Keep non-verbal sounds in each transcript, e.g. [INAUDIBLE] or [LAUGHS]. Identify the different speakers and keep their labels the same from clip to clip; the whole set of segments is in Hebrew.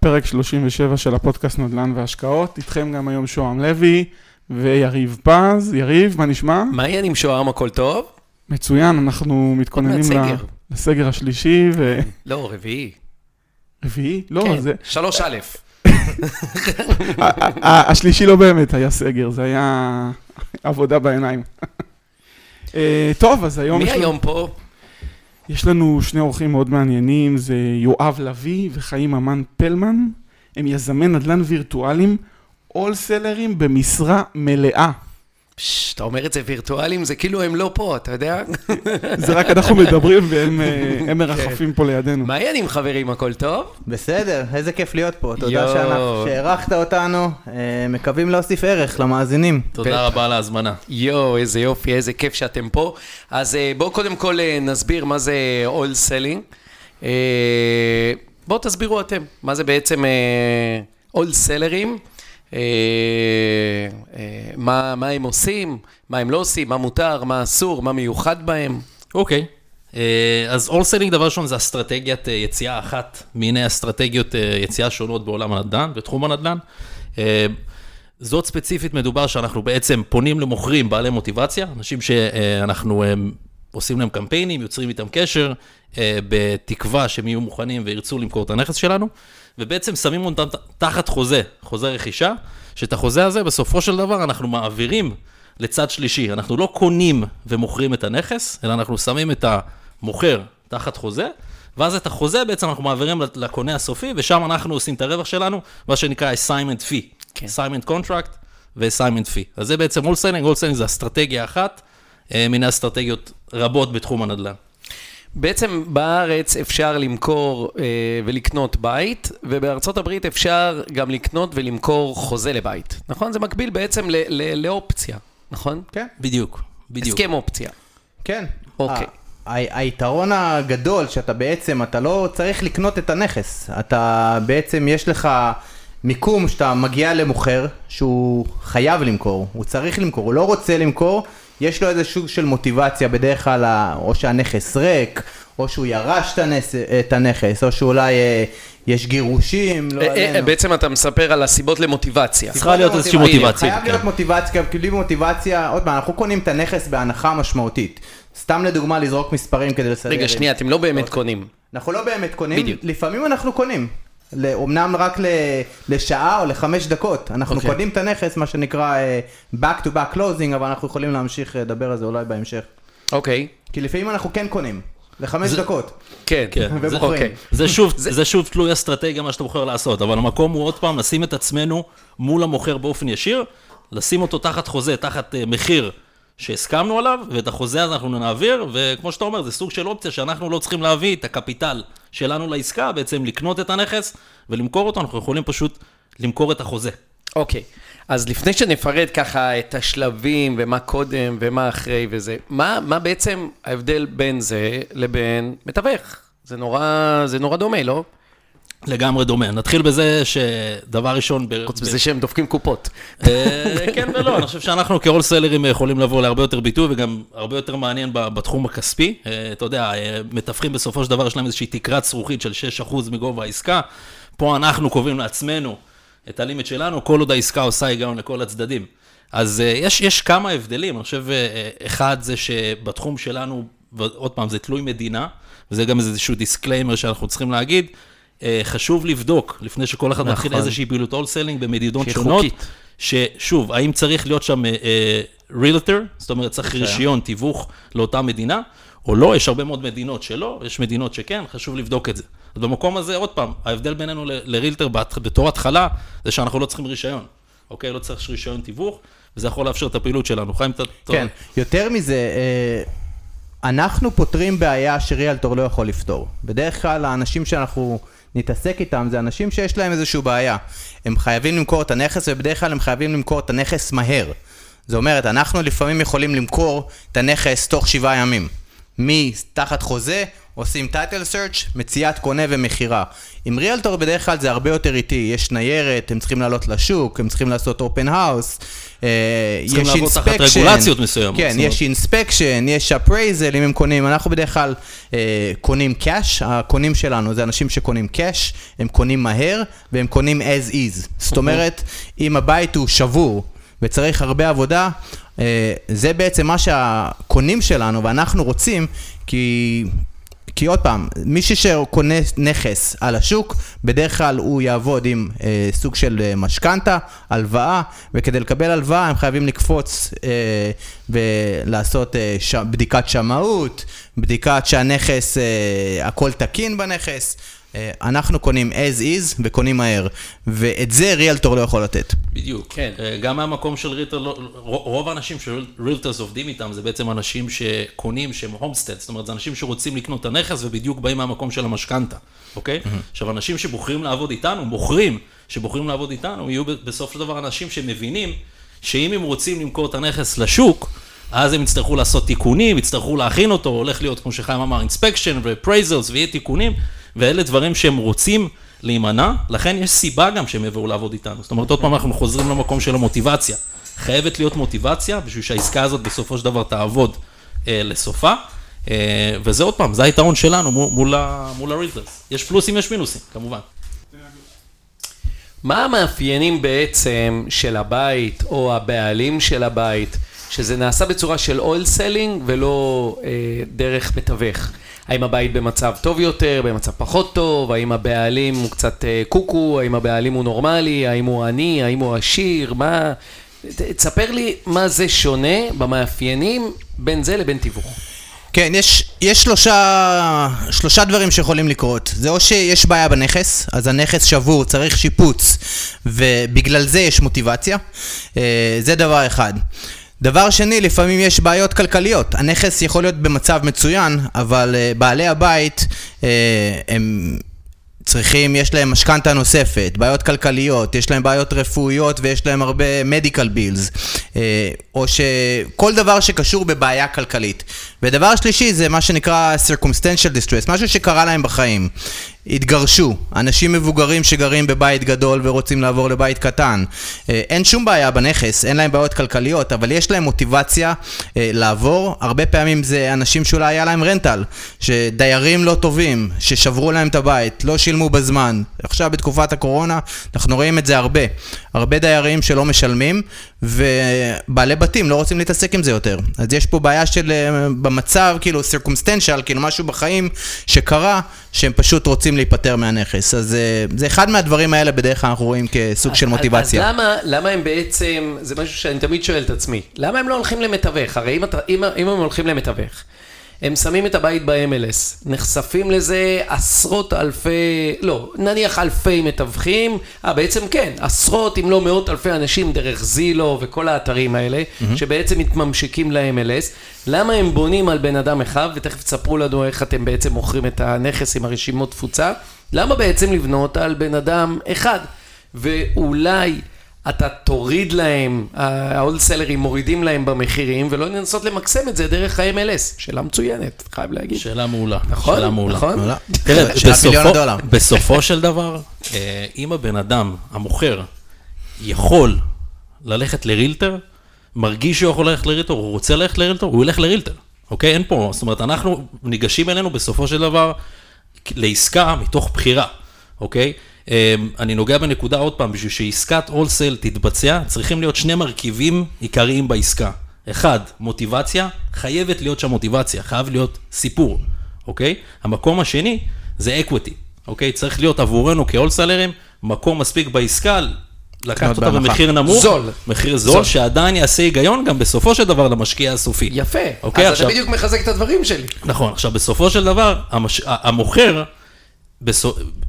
Speaker 1: פרק 37 של הפודקאסט נדל"ן והשקעות. איתכם גם היום שוהם לוי ויריב פז. יריב, מה נשמע?
Speaker 2: מה יהיה עם שוהם, הכל טוב?
Speaker 1: מצוין, אנחנו מתכוננים
Speaker 2: מהסגר.
Speaker 1: ל- לסגר השלישי ו...
Speaker 2: לא, רביעי.
Speaker 1: רביעי? לא,
Speaker 2: כן,
Speaker 1: זה...
Speaker 2: שלוש א'. [LAUGHS]
Speaker 1: השלישי לא באמת היה סגר, זה היה עבודה בעיניים. [LAUGHS] אה, טוב, אז היום
Speaker 2: מי היום פה?
Speaker 1: יש לנו שני אורחים מאוד מעניינים, זה יואב לביא וחיים אמן פלמן. הם יזמי נדל"ן וירטואליים, אולסלרים במשרה מלאה.
Speaker 2: אתה אומר את זה וירטואלים, זה כאילו הם לא פה, אתה יודע? [LAUGHS]
Speaker 1: זה רק אנחנו מדברים והם אה, [LAUGHS] מרחפים פה לידינו.
Speaker 2: מה עם חברים, הכל טוב?
Speaker 3: בסדר, איזה כיף להיות פה. תודה שהערכת אותנו. אה, מקווים להוסיף ערך למאזינים.
Speaker 4: תודה רבה על ההזמנה.
Speaker 2: יואו, איזה יופי, איזה כיף שאתם פה. אז אה, בואו קודם כל נסביר מה זה wholesaling. בואו תסבירו אתם, מה זה בעצם wholesalerים. מה מה הם עושים, מה הם לא עושים, מה מותר, מה אסור, מה מיוחד בהם.
Speaker 4: אוקיי. אה, אז wholesaling, דבר ראשון, זה אסטרטגיית אה, יציאה אחת מיני אסטרטגיות אה, יציאה שונות בעולם הנדל"ן, בתחום הנדל"ן. אה, זאת ספציפית מדובר שאנחנו בעצם פונים למוכרים בעלי מוטיבציה, אנשים שאנחנו אה, עושים להם קמפיינים, יוצרים איתם קשר, אה, בתקווה שהם יהיו מוכנים וירצו למכור את הנכס שלנו, ובעצם שמים אותם תחת חוזה, חוזה רכישה, שאת החוזה הזה בסופו של דבר אנחנו מעבירים לצד שלישי. אנחנו לא קונים ומוכרים את הנכס, אלא אנחנו שמים את המוכר תחת חוזה, ואז את החוזה בעצם אנחנו מעבירים לקונה הסופי, ושם אנחנו עושים את הרווח שלנו, מה שנקרא assignment fee.
Speaker 2: כן.
Speaker 4: assignment contract ו-assignment fee. אז זה בעצם wholesaling, wholesaling זה אסטרטגיה אחת, אה, מיני אסטרטגיות רבות בתחום הנדל"ן.
Speaker 2: בעצם בארץ אפשר למכור אה, ולקנות בית, ובארצות הברית אפשר גם לקנות ולמכור חוזה לבית, נכון? זה מקביל בעצם ל- ל- לאופציה, נכון?
Speaker 3: כן.
Speaker 4: בדיוק, בדיוק.
Speaker 2: הסכם אופציה.
Speaker 3: כן.
Speaker 2: אוקיי.
Speaker 3: ה- ה- היתרון הגדול שאתה בעצם, אתה לא צריך לקנות את הנכס. אתה בעצם, יש לך מיקום שאתה מגיע למוכר שהוא חייב למכור, הוא צריך למכור, הוא לא רוצה למכור, יש לו איזה סוג של מוטיבציה בדרך כלל, או שהנכס ריק, או שהוא ירש את, הנכס, או שאולי אה, יש גירושים, לא
Speaker 2: אה, אה,
Speaker 3: עלינו.
Speaker 2: בעצם אתה מספר על הסיבות למוטיבציה.
Speaker 4: צריכה להיות איזושהי מוטיבציה.
Speaker 3: חייב
Speaker 4: כן.
Speaker 3: להיות מוטיבציה, כי בלי מוטיבציה, עוד פעם, אנחנו קונים את הנכס בהנחה משמעותית. סתם לדוגמה לזרוק מספרים כדי לסדר.
Speaker 2: רגע, שנייה, אתם לא באמת קונים.
Speaker 3: אנחנו לא באמת קונים. לפעמים אנחנו קונים. ל- אומנם רק ל- לשעה או לחמש דקות. אנחנו
Speaker 2: אוקיי.
Speaker 3: קונים את הנכס, מה שנקרא אה, back to back closing, אבל אנחנו יכולים להמשיך אה, לדבר על זה אולי בהמשך.
Speaker 2: אוקיי.
Speaker 3: כי לפעמים אנחנו כן קונים, לחמש דקות.
Speaker 2: כן.
Speaker 4: כן. [LAUGHS]
Speaker 3: ומוכרים.
Speaker 2: אוקיי.
Speaker 4: זה שוב, זה שוב תלוי אסטרטגיה מה שאתה בוחר לעשות, אבל המקום הוא עוד פעם לשים את עצמנו מול המוכר באופן ישיר, לשים אותו תחת חוזה, תחת אה, מחיר שהסכמנו עליו, ואת החוזה הזה אנחנו נעביר, וכמו שאתה אומר, זה סוג של אופציה שאנחנו לא צריכים להביא את הקפיטל שלנו לעסקה, בעצם לקנות את הנכס ולמכור אותו, אנחנו יכולים פשוט למכור את החוזה.
Speaker 2: אוקיי. אז לפני שנפרט ככה את השלבים ומה קודם ומה אחרי וזה, מה, מה בעצם ההבדל בין זה לבין מתווך? זה נורא, זה נורא דומה, לא?
Speaker 4: לגמרי דומה. נתחיל בזה שדבר ראשון...
Speaker 2: חוץ מזה שהם דופקים קופות.
Speaker 4: אה, כן ולא, אני חושב שאנחנו כהול סלרים יכולים לבוא להרבה יותר ביטוי וגם הרבה יותר מעניין בתחום הכספי. אה, אתה יודע, אה, מתווכים בסופו של דבר יש להם איזושהי תקרת זכוכית של 6% מגובה העסקה. פה אנחנו קובעים לעצמנו את ה limit שלנו, כל עוד העסקה עושה היגיון לכל הצדדים. אז יש, יש כמה הבדלים, אני חושב, אחד זה שבתחום שלנו, ועוד פעם, זה תלוי מדינה, וזה גם איזשהו disclaimer שאנחנו צריכים להגיד, חשוב לבדוק, לפני שכל אחד מתחיל
Speaker 2: נכון.
Speaker 4: איזושהי פעילות wholesaling במדינות
Speaker 2: שהיא
Speaker 4: שונות.
Speaker 2: חוקית.
Speaker 4: ששוב, האם צריך להיות שם realtor, זאת אומרת צריך
Speaker 3: רישיון.
Speaker 4: תיווך לאותה מדינה, או לא, יש הרבה מאוד מדינות שלא, יש מדינות שכן, חשוב לבדוק את זה. אז במקום הזה, עוד פעם, ההבדל בינינו לרילטר בתור התחלה, זה שאנחנו לא צריכים רישיון, אוקיי? לא צריך רישיון תיווך, וזה יכול לאפשר את הפעילות שלנו. חיים, אתה...
Speaker 3: כן, יותר מזה, אה, אנחנו פותרים בעיה שריאלטור לא יכול לפתור. בדרך כלל האנשים שאנחנו נתעסק איתם זה אנשים שיש להם איזושהי בעיה. הם חייבים למכור את הנכס ובדרך כלל הם חייבים למכור את הנכס מהר. זאת אומרת, אנחנו לפעמים יכולים למכור את הנכס תוך שבעה ימים. מתחת חוזה, עושים title search, מציאת קונה ומכירה. עם realtor בדרך כלל זה הרבה יותר איטי, יש ניירת, הם צריכים לעלות לשוק, הם צריכים לעשות open house, יש
Speaker 4: צריכים לעבוד תחת. רגולציות מסוימות,
Speaker 3: כן. יש inspection, יש appraisal אם הם קונים, אנחנו בדרך כלל אה, קונים cash, הקונים שלנו זה אנשים שקונים cash, הם קונים מהר והם קונים as is. זאת אומרת, אם הבית הוא שבור וצריך הרבה עבודה, אה, זה בעצם מה שהקונים שלנו ואנחנו רוצים, כי... כי עוד פעם, מישהו שקונה נכס על השוק, בדרך כלל הוא יעבוד עם אה, סוג של אה, משכנתה, הלוואה, וכדי לקבל הלוואה הם חייבים לקפוץ אה, ולעשות אה, ש... בדיקת שמאות, בדיקת שהנכס, אה, הכל תקין בנכס. אה, אנחנו קונים as is וקונים מהר, ואת זה ריאלטור לא יכול לתת.
Speaker 4: בדיוק.
Speaker 2: כן.
Speaker 4: אה, גם מהמקום של ריטר, לא- רוב האנשים שרילטרס עובדים איתם זה בעצם אנשים שקונים שהם הומסטד, זאת אומרת זה אנשים שרוצים לקנות את הנכס ובדיוק באים מהמקום של המשכנתה, אוקיי? עכשיו אנשים שבוחרים לעבוד איתנו, מוכרים שבוחרים לעבוד איתנו, יהיו ב- בסופו של דבר אנשים שמבינים שאם הם רוצים למכור את הנכס לשוק, אז הם יצטרכו לעשות תיקונים, יצטרכו להכין אותו, הולך להיות, כמו שחיים אמר, אינספקשן ו-appraisals ויהיה תיקונים, ואלה דברים שהם רוצים להימנע, לכן יש סיבה גם שהם יבואו לעבוד איתנו. זאת אומרת, עוד פעם אנחנו חוזרים למקום של המוטיבציה. חייבת להיות מוטיבציה בשביל שהעסקה הזאת בסופו של דבר תעבוד אה, לסופה, אה, וזה עוד פעם, זה היתרון שלנו מול, מול, ה- מול ה realtors. יש פלוסים, יש מינוסים, כמובן.
Speaker 2: מה המאפיינים בעצם של הבית או הבעלים של הבית, שזה נעשה בצורה של wholesaling ולא אה, דרך מתווך? האם הבית במצב טוב יותר, במצב פחות טוב, האם הבעלים הוא קצת אה, קוקו, האם הבעלים הוא נורמלי, האם הוא עני, האם הוא עשיר, מה... תספר לי מה זה שונה במאפיינים בין זה לבין תיווך.
Speaker 3: כן, יש, יש שלושה, שלושה דברים שיכולים לקרות. זה או שיש בעיה בנכס, אז הנכס שבור, צריך שיפוץ, ובגלל זה יש מוטיבציה. אה, זה דבר אחד. דבר שני, לפעמים יש בעיות כלכליות. הנכס יכול להיות במצב מצוין, אבל אה, בעלי הבית, אה, הם... צריכים, יש להם משכנתה נוספת, בעיות כלכליות, יש להם בעיות רפואיות ויש להם הרבה medical bills, אה, או שכל דבר שקשור בבעיה כלכלית. ודבר שלישי זה מה שנקרא circumstantial distress, משהו שקרה להם בחיים. התגרשו, אנשים מבוגרים שגרים בבית גדול ורוצים לעבור לבית קטן. אה, אין שום בעיה בנכס, אין להם בעיות כלכליות, אבל יש להם מוטיבציה אה, לעבור. הרבה פעמים זה אנשים שאולי היה להם רנטל, שדיירים לא טובים, ששברו להם את הבית, לא שילמו בזמן. עכשיו בתקופת הקורונה אנחנו רואים את זה הרבה. הרבה דיירים שלא משלמים, ובעלי בתים לא רוצים להתעסק עם זה יותר. אז יש פה בעיה של אה, במצב, כאילו circumstantial, כאילו משהו בחיים שקרה, שהם פשוט רוצים להיפטר מהנכס. אז אה, זה אחד מהדברים האלה בדרך כלל אנחנו רואים כסוג של מוטיבציה.
Speaker 2: אז למה, למה הם בעצם, זה משהו שאני תמיד שואל את עצמי, למה הם לא הולכים למתווך? הרי אם, אם, אם הם הולכים למתווך, הם שמים את הבית ב-MLS, נחשפים לזה עשרות אלפי, לא, נניח אלפי מתווכים, אה, בעצם כן, עשרות אם לא מאות אלפי אנשים דרך זילו וכל האתרים האלה, mm-hmm. שבעצם מתממשקים ל-MLS, למה הם בונים על בן אדם אחד, ותכף תספרו לנו איך אתם בעצם מוכרים את הנכס עם הרשימות תפוצה, למה בעצם לבנות על בן אדם אחד? ואולי אתה תוריד להם, ההולסלרים מורידים להם במחירים, ולא לנסות למקסם את זה דרך ה-MLS. שאלה מצוינת, חייב להגיד.
Speaker 4: שאלה מעולה.
Speaker 2: נכון,
Speaker 4: שאלה מעולה.
Speaker 2: נכון.
Speaker 3: מעולה. [LAUGHS]
Speaker 4: תראה, בסופו-. בסופו של דבר, [LAUGHS] אה, אם הבן אדם, המוכר, יכול ללכת לרילטר, מרגיש שהוא יכול ללכת לרילטר, הוא רוצה ללכת לרילטר, הוא ילך לרילטר, אוקיי? אין פה, זאת אומרת, אנחנו ניגשים אלינו בסופו של דבר לעסקה מתוך בחירה, אוקיי? אה, אני נוגע בנקודה עוד פעם, בשביל שעסקת wholesale תתבצע, צריכים להיות שני מרכיבים עיקריים בעסקה. אחד, מוטיבציה, חייבת להיות שם מוטיבציה, חייב להיות סיפור, אוקיי? המקום השני זה equity, אוקיי? צריך להיות עבורנו כ wholesalerים, מקום מספיק בעסקה, לקחת אותה
Speaker 3: בהנחה.
Speaker 4: במחיר נמוך,
Speaker 2: זול.
Speaker 4: מחיר זול,
Speaker 2: זול.
Speaker 4: שעדיין יעשה היגיון גם בסופו של דבר למשקיע הסופי.
Speaker 2: יפה.
Speaker 4: אוקיי,
Speaker 2: אז
Speaker 4: עכשיו-
Speaker 2: אתה בדיוק מחזק את הדברים שלי.
Speaker 4: נכון, עכשיו בסופו של דבר, המש... המוכר.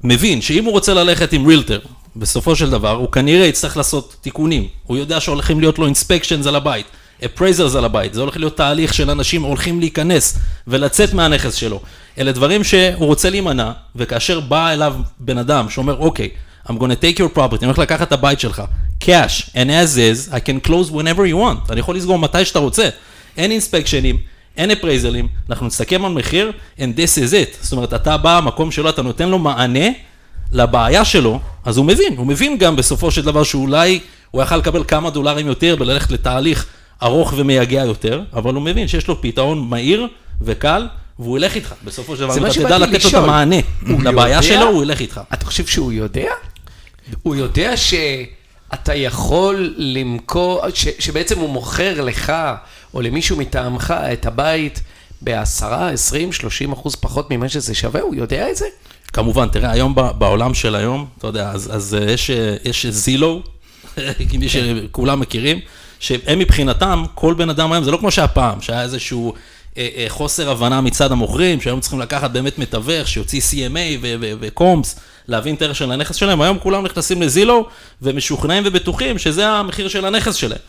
Speaker 4: מבין שאם הוא רוצה ללכת עם רילטר, בסופו של דבר, הוא כנראה יצטרך לעשות תיקונים. הוא יודע שהולכים להיות לו אינספקשנס על הבית, appraisals על הבית, זה הולך להיות תהליך של אנשים הולכים להיכנס ולצאת מהנכס שלו. אלה דברים שהוא רוצה להימנע, וכאשר בא אליו בן אדם שאומר, אוקיי, I'm gonna take your property, אני הולך לקחת את הבית שלך, cash, and as is, I can close whenever you want, אני יכול לסגור מתי שאתה רוצה. אין אינספקשנים, אין אפרייזלים, אנחנו נסכם על מחיר, and this is it. זאת אומרת, אתה בא, המקום שלו, אתה נותן לו מענה לבעיה שלו, אז הוא מבין, הוא מבין גם בסופו של דבר שאולי הוא יכל לקבל כמה דולרים יותר וללכת לתהליך ארוך ומייגע יותר, אבל הוא מבין שיש לו פתרון מהיר וקל, והוא ילך איתך. בסופו של דבר, אתה תדע לתת לו את. המענה לבעיה
Speaker 2: יודע?
Speaker 4: שלו, הוא ילך איתך.
Speaker 2: אתה חושב שהוא יודע? הוא יודע שאתה יכול למכור, ש, שבעצם הוא מוכר לך או למישהו מטעמך את הבית ב-10, 20, 30 אחוז פחות ממה שזה שווה? הוא יודע את זה?
Speaker 4: כמובן, תראה, היום בעולם של היום, אתה יודע, אז, אז אה, יש, אה, יש זילו, [LAUGHS] מי שכולם מכירים, שהם מבחינתם, כל בן אדם היום, זה לא כמו שהיה פעם, שהיה איזשהו אה, אה, חוסר הבנה מצד המוכרים, שהיום צריכים לקחת באמת מתווך, שיוציא CMA ו- ו- וקומפס, להבין את הערך של הנכס שלהם, היום כולם נכנסים לזילו, ומשוכנעים ובטוחים שזה המחיר של הנכס שלהם.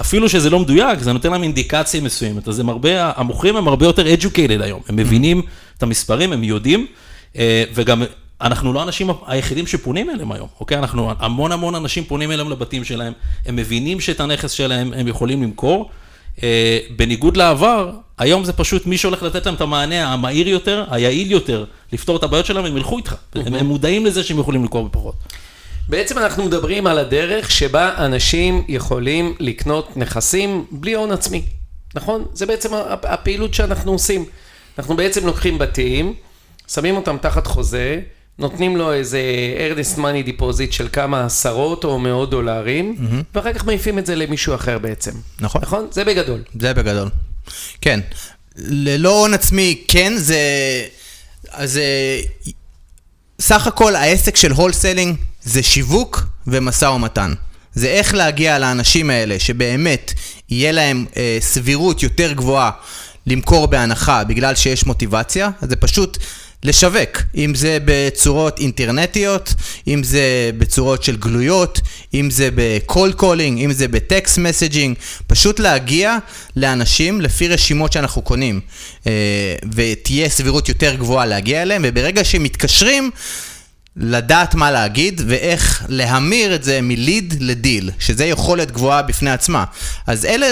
Speaker 4: אפילו שזה לא מדויק, זה נותן להם אינדיקציה מסוימת. אז הם הרבה, המוכרים הם הרבה יותר educated היום, הם מבינים את המספרים, הם יודעים, אה, וגם אנחנו לא האנשים היחידים שפונים אליהם היום, אוקיי? אנחנו, המון המון אנשים פונים אליהם לבתים שלהם, הם מבינים שאת הנכס שלהם הם יכולים למכור. אה, בניגוד לעבר, היום זה פשוט מי שהולך לתת להם את המענה המהיר יותר, היעיל יותר, לפתור את הבעיות שלהם, הם ילכו איתך. הם, הם מודעים לזה שהם יכולים למכור בפחות.
Speaker 2: בעצם אנחנו מדברים על הדרך שבה אנשים יכולים לקנות נכסים בלי הון עצמי, נכון? זה בעצם הפ- הפעילות שאנחנו עושים. אנחנו בעצם לוקחים בתים, שמים אותם תחת חוזה, נותנים לו איזה earnest money deposit של כמה עשרות או מאות דולרים, ואחר כך מעיפים את זה למישהו אחר בעצם.
Speaker 3: נכון.
Speaker 2: נכון? זה בגדול.
Speaker 3: זה בגדול. כן. ללא הון עצמי, כן, זה... אז אה, סך הכל העסק של הולסלינג זה שיווק ומשא ומתן. זה איך להגיע לאנשים האלה שבאמת יהיה להם אה, סבירות יותר גבוהה למכור בהנחה בגלל שיש מוטיבציה, אז זה פשוט לשווק, אם זה בצורות אינטרנטיות, אם זה בצורות של גלויות, אם זה ב-call calling, אם זה בטקסט מסג'ינג, פשוט להגיע לאנשים לפי רשימות שאנחנו קונים, אה, ותהיה סבירות יותר גבוהה להגיע אליהם, וברגע שהם מתקשרים, לדעת מה להגיד ואיך להמיר את זה מליד לדיל, שזה יכולת גבוהה בפני עצמה. אז אלה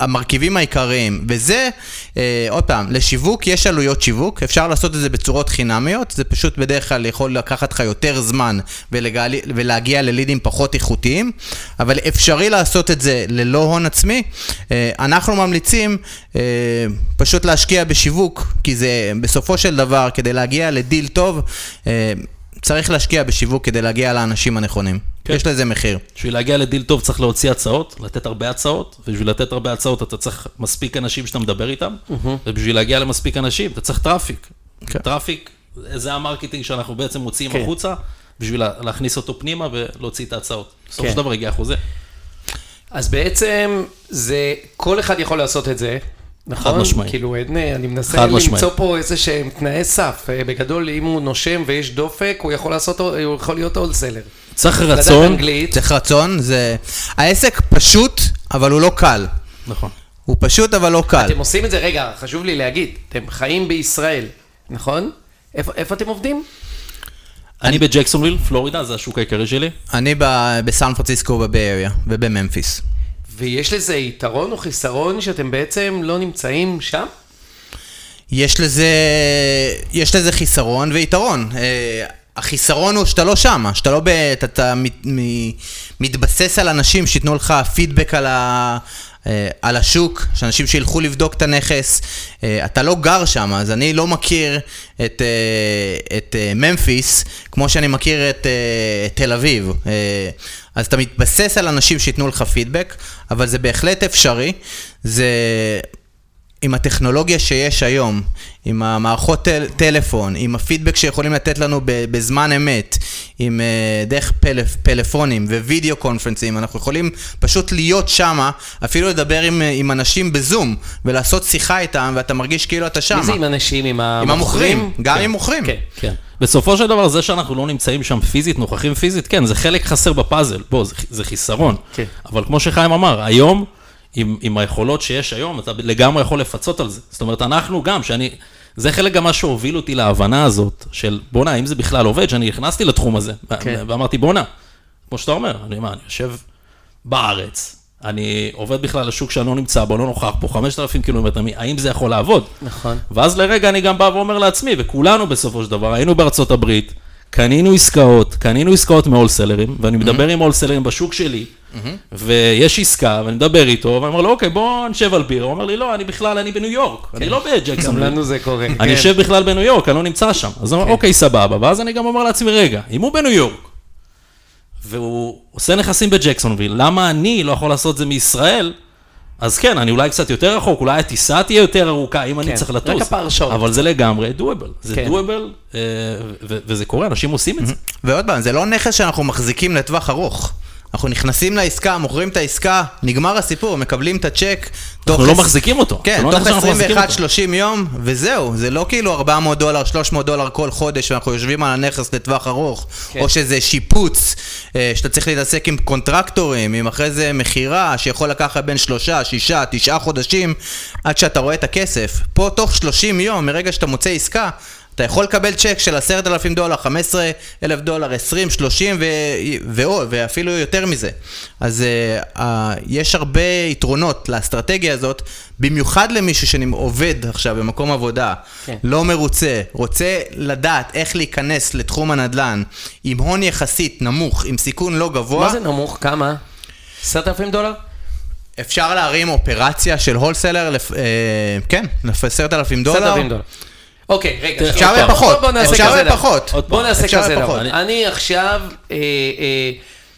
Speaker 3: המרכיבים העיקריים, וזה, אה, עוד פעם, לשיווק יש עלויות שיווק, אפשר לעשות את זה בצורות חינמיות, זה פשוט בדרך כלל יכול לקחת לך יותר זמן ולגל, ולהגיע ללידים פחות איכותיים, אבל אפשרי לעשות את זה ללא הון עצמי. אה, אנחנו ממליצים אה, פשוט להשקיע בשיווק, כי זה בסופו של דבר, כדי להגיע לדיל טוב, אה, צריך להשקיע בשיווק כדי להגיע לאנשים הנכונים.
Speaker 4: כן.
Speaker 3: יש לזה מחיר.
Speaker 4: בשביל להגיע לדיל טוב צריך להוציא הצעות, לתת הרבה הצעות, ובשביל לתת הרבה הצעות אתה צריך מספיק אנשים שאתה מדבר איתם, ובשביל להגיע למספיק אנשים אתה צריך traffic.
Speaker 3: כן.
Speaker 4: traffic, זה ה marketing שאנחנו בעצם מוציאים
Speaker 2: כן.
Speaker 4: החוצה, בשביל לה- להכניס אותו פנימה ולהוציא את ההצעות. בסופו
Speaker 2: כן.
Speaker 4: של דבר הגיע החוזה.
Speaker 2: אז בעצם זה, כל אחד יכול לעשות את זה, נכון?
Speaker 4: חד משמעית.
Speaker 2: כאילו, אין, אני מנסה. למצוא פה איזה שהם תנאי סף. אה, בגדול, אם הוא נושם ויש דופק, הוא יכול לעשות, הוא יכול להיות הולסלר.
Speaker 4: צריך רצון,
Speaker 2: אנגלית,
Speaker 3: צריך רצון, זה... העסק פשוט, אבל הוא לא קל.
Speaker 4: נכון.
Speaker 3: הוא פשוט, אבל לא קל.
Speaker 2: אתם עושים את זה, רגע, חשוב לי להגיד, אתם חיים בישראל, נכון? איפה, איפה אתם עובדים?
Speaker 4: אני בג'קסונוויל, פלורידה, זה השוק העיקרי שלי.
Speaker 3: אני בסן פרנסיסקו ב Bay Area ובממפיס.
Speaker 2: ויש לזה יתרון או חיסרון שאתם בעצם לא נמצאים שם?
Speaker 3: יש לזה, יש לזה חיסרון ויתרון. אה, החיסרון הוא שאתה לא שמה, שאתה לא, ב, אתה, אתה מת, מ, מתבסס על אנשים שייתנו לך פידבק על, ה, אה, על השוק, שאנשים שילכו לבדוק את הנכס. אה, אתה לא גר שם, אז אני לא מכיר את, את ממפיס כמו שאני מכיר את אה, תל אביב. אז אתה מתבסס על אנשים שייתנו לך פידבק, אבל זה בהחלט אפשרי. זה... עם הטכנולוגיה שיש היום, עם המערכות טל, טלפון, עם הפידבק שיכולים לתת לנו בזמן אמת, עם uh, דרך פלאפ, פלאפונים ווידאו קונפרנסים, אנחנו יכולים פשוט להיות שמה, אפילו לדבר עם, אה, עם אנשים בזום, ולעשות שיחה איתם, ואתה מרגיש כאילו אתה שמה.
Speaker 2: מי זה עם אנשים? עם
Speaker 3: עם
Speaker 2: המוכרים?
Speaker 3: המוכרים, גם עם מוכרים.
Speaker 2: כן.
Speaker 4: כן. בסופו של דבר, זה שאנחנו לא נמצאים שם פיזית, נוכחים פיזית, כן, זה חלק חסר בפאזל. בוא, זה, זה חיסרון.
Speaker 2: כן.
Speaker 4: אבל כמו שחיים אמר, היום, עם, עם היכולות שיש היום, אתה לגמרי יכול לפצות על זה. זאת אומרת, אנחנו גם, שאני... זה חלק גם מה שהוביל אותי להבנה הזאת, של בואנה, האם זה בכלל עובד, שאני נכנסתי לתחום הזה,
Speaker 2: כן.
Speaker 4: ואמרתי, בואנה, כמו שאתה אומר, אני מה, אני יושב בארץ, אני עובד בכלל על שוק שאני לא נמצא בו, לא נוכח פה, 5,000 קילומטר, האם זה יכול לעבוד?
Speaker 2: נכון.
Speaker 4: ואז לרגע אני גם בא ואומר לעצמי, וכולנו בסופו של דבר, היינו בארצות הברית, קנינו עסקאות, קנינו עסקאות מהולסלרים, ואני מדבר עם הולסלרים בשוק שלי, ויש עסקה, ואני מדבר איתו, ואני אומר לו, אוקיי, בוא נשב על בירה. הוא אומר לי, לא, אני בכלל, אני בניו יורק, אני לא
Speaker 2: גם
Speaker 4: בג'קסון.
Speaker 2: לנו זה קורה.
Speaker 4: אני
Speaker 2: כן.
Speaker 4: יושב בכלל בניו יורק, אני לא נמצא שם. אז אני אומר, אוקיי, סבבה. ואז אני גם אומר לעצמי, רגע, אם הוא בניו יורק, והוא עושה נכסים בג'קסונוויל, למה אני לא יכול לעשות את זה מישראל? אז כן, אני אולי קצת יותר רחוק, אולי הטיסה תהיה יותר ארוכה אם אני
Speaker 2: כן,
Speaker 4: צריך
Speaker 2: רק
Speaker 4: לטוס.
Speaker 2: הפער שעות.
Speaker 4: אבל זה לגמרי doable. זה
Speaker 2: כן.
Speaker 4: doable, אה, וזה קורה, אנשים עושים את זה.
Speaker 3: ועוד פעם, זה לא נכס שאנחנו מחזיקים לטווח ארוך. אנחנו נכנסים לעסקה, מוכרים את העסקה, נגמר הסיפור, מקבלים את הצ'ק.
Speaker 4: אנחנו לא
Speaker 3: עש-
Speaker 4: מחזיקים אותו.
Speaker 3: כן,
Speaker 4: לא
Speaker 3: תוך
Speaker 4: נכס שאנחנו מחזיקים אותו.
Speaker 3: 21-30 יום, וזהו, זה לא כאילו 400 דולר, 300 דולר כל חודש, ואנחנו יושבים על הנכס לטווח ארוך,
Speaker 2: כן.
Speaker 3: או שזה שיפוץ, אה, שאתה צריך להתעסק עם contractorים, עם אחרי זה מכירה, שיכול לקחת בין שלושה, שישה, תשעה חודשים, עד שאתה רואה את הכסף. פה תוך 30 יום, מרגע שאתה מוצא עסקה, אתה יכול לקבל צ'ק של 10,000 דולר, 15,000 דולר, 20, 30 ו... ועוד, ואפילו יותר מזה. אז uh, uh, יש הרבה יתרונות לאסטרטגיה הזאת, במיוחד למישהו שעובד עכשיו במקום עבודה,
Speaker 2: כן.
Speaker 3: לא מרוצה, רוצה לדעת איך להיכנס לתחום הנדל"ן עם הון יחסית נמוך, עם סיכון לא גבוה.
Speaker 2: מה זה נמוך? כמה? 10,000 דולר?
Speaker 3: אפשר להרים אופרציה של הולסלר, לפ... אה, כן, ל-10,000 דולר.
Speaker 2: 10,000 דולר. אוקיי, רגע.
Speaker 3: אפשר
Speaker 2: בוא- בוא נעשה
Speaker 3: אפשר
Speaker 2: כזה דבר.
Speaker 3: בפחות.
Speaker 4: עוד
Speaker 2: בוא נעשה כזה. דבר. אני עכשיו אה, אה,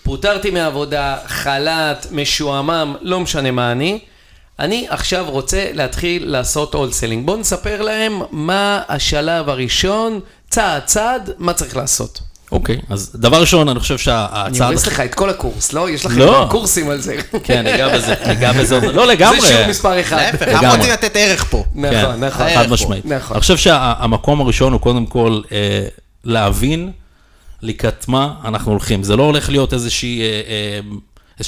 Speaker 2: פוטרתי מהעבודה, חל"ת, משועמם, לא משנה מה אני. אני עכשיו רוצה להתחיל לעשות הולסלינג. בואו נספר להם מה השלב הראשון, צעד צעד, מה צריך לעשות.
Speaker 4: אוקיי, אז דבר ראשון, אני חושב
Speaker 2: אני
Speaker 4: שהצעד...
Speaker 2: הורס לך את כל הקורס, לא? יש לכם
Speaker 4: לא.
Speaker 2: גם קורסים על זה.
Speaker 4: כן, ניגע [LAUGHS] בזה, ניגע בזה. לא לגמרי.
Speaker 2: זה שיעור מספר אחד.
Speaker 3: להפך. אנחנו רוצים לתת ערך פה.
Speaker 2: נכון,
Speaker 4: כן,
Speaker 2: נכון.
Speaker 4: חד. משמעית.
Speaker 2: נכון.
Speaker 4: אני חושב שהמקום הראשון הוא קודם כל אה, להבין לקראת מה אנחנו הולכים. זה לא הולך להיות איזושהי, אה,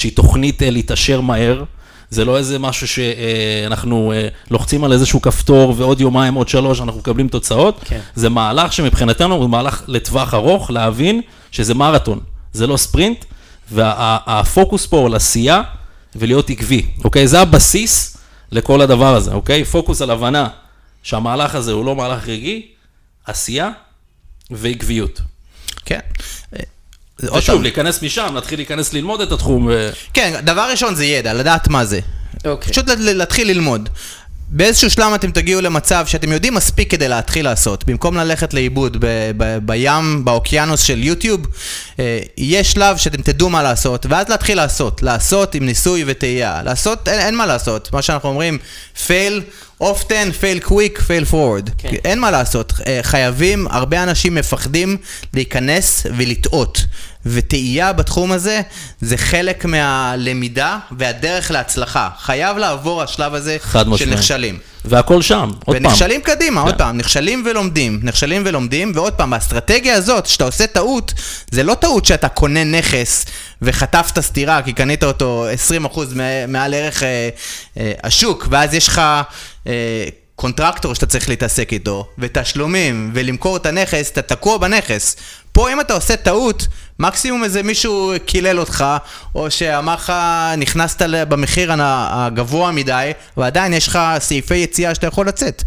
Speaker 4: אה, תוכנית להתעשר מהר. זה לא איזה משהו שאנחנו אה, לוחצים על איזשהו כפתור ועוד יומיים, עוד שלוש, אנחנו מקבלים תוצאות.
Speaker 2: כן.
Speaker 4: זה מהלך שמבחינתנו הוא מהלך לטווח ארוך, להבין שזה מרתון, זה לא ספרינט, והפוקוס פה הוא על עשייה ולהיות עקבי, אוקיי? זה הבסיס לכל הדבר הזה, אוקיי? פוקוס על הבנה שהמהלך הזה הוא לא מהלך רגעי, עשייה ועקביות.
Speaker 3: כן. עוד
Speaker 4: ושוב,
Speaker 3: פעם,
Speaker 4: להיכנס משם, להתחיל להיכנס ללמוד את התחום. ו-
Speaker 3: כן, דבר ראשון זה ידע, לדעת מה זה.
Speaker 2: אוקיי.
Speaker 3: פשוט להתחיל ללמוד. באיזשהו שלב אתם תגיעו למצב שאתם יודעים מספיק כדי להתחיל לעשות. במקום ללכת לאיבוד ב- ב- בים, באוקיינוס של יוטיוב, אה, יהיה שלב שאתם תדעו מה לעשות, ואז להתחיל לעשות. לעשות עם ניסוי וטעייה. לעשות, אין, אין מה לעשות. מה שאנחנו אומרים, fail often, fail quick, fail forward.
Speaker 2: כן.
Speaker 3: אין מה לעשות. אה, חייבים, הרבה אנשים מפחדים להיכנס ולטעות. וטעייה בתחום הזה זה חלק מהלמידה והדרך להצלחה. חייב לעבור השלב הזה של
Speaker 4: משמעית.
Speaker 3: נכשלים.
Speaker 4: והכל שם, עוד פעם.
Speaker 3: ונכשלים קדימה, עוד
Speaker 4: כן.
Speaker 3: פעם, נכשלים ולומדים, נכשלים ולומדים, ועוד פעם, האסטרטגיה הזאת, שאתה עושה טעות, זה לא טעות שאתה קונה נכס וחטפת סטירה כי קנית אותו 20% מע- מעל ערך אה, אה, השוק, ואז יש לך אה, קונטרקטור שאתה צריך להתעסק איתו, ותשלומים, ולמכור את הנכס, אתה תקוע בנכס. פה אם אתה עושה טעות, מקסימום איזה מישהו קילל אותך, או שאמר לך, נכנסת במחיר הגבוה מדי, ועדיין יש לך סעיפי יציאה שאתה יכול לצאת.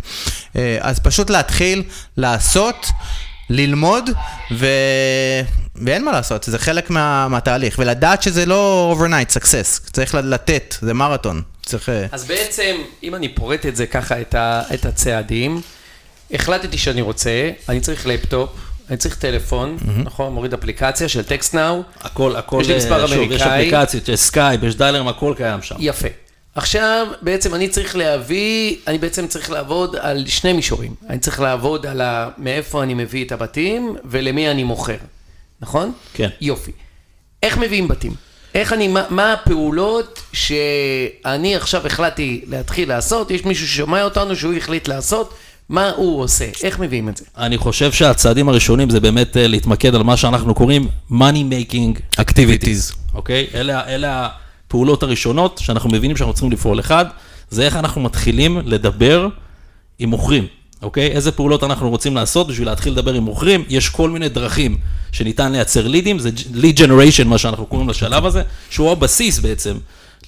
Speaker 3: אה, אז פשוט להתחיל לעשות, ללמוד, ו... ואין מה לעשות, זה חלק מה... מהתהליך. ולדעת שזה לא overnight success, צריך לתת, זה מרתון. צריך... אה,
Speaker 2: אז בעצם, אם אני פורט את זה ככה, את, ה, את הצעדים, החלטתי שאני רוצה, אני צריך לפטופ, אני צריך טלפון, נכון? מוריד אפליקציה של TextNow,
Speaker 4: הכל, הכל,
Speaker 2: יש לי מספר
Speaker 4: אה, שוב, יש
Speaker 2: אמריקאי.
Speaker 4: אפליקציות, יש סקייפ, יש dialerים, הכל קיים שם.
Speaker 2: יפה. עכשיו, בעצם אני צריך להביא, אני בעצם צריך לעבוד על שני מישורים. אני צריך לעבוד על ה, מאיפה אני מביא את הבתים ולמי אני מוכר, נכון?
Speaker 4: כן.
Speaker 2: יופי. איך מביאים בתים? איך אני, מה, מה הפעולות שאני עכשיו החלטתי להתחיל לעשות? יש מישהו ששומע אותנו שהוא החליט לעשות, מה הוא עושה? איך מביאים את זה?
Speaker 4: אני חושב שהצעדים הראשונים זה באמת אה, להתמקד על מה שאנחנו קוראים money making activities, אוקיי? אלה, אלה הפעולות הראשונות שאנחנו מבינים שאנחנו צריכים לפעול. אחד, זה איך אנחנו מתחילים לדבר עם מוכרים, אוקיי? איזה פעולות אנחנו רוצים לעשות בשביל להתחיל לדבר עם מוכרים. יש כל מיני דרכים שניתן לייצר לידים, זה lead generation, מה שאנחנו קוראים לשלב הזה, שהוא הבסיס בעצם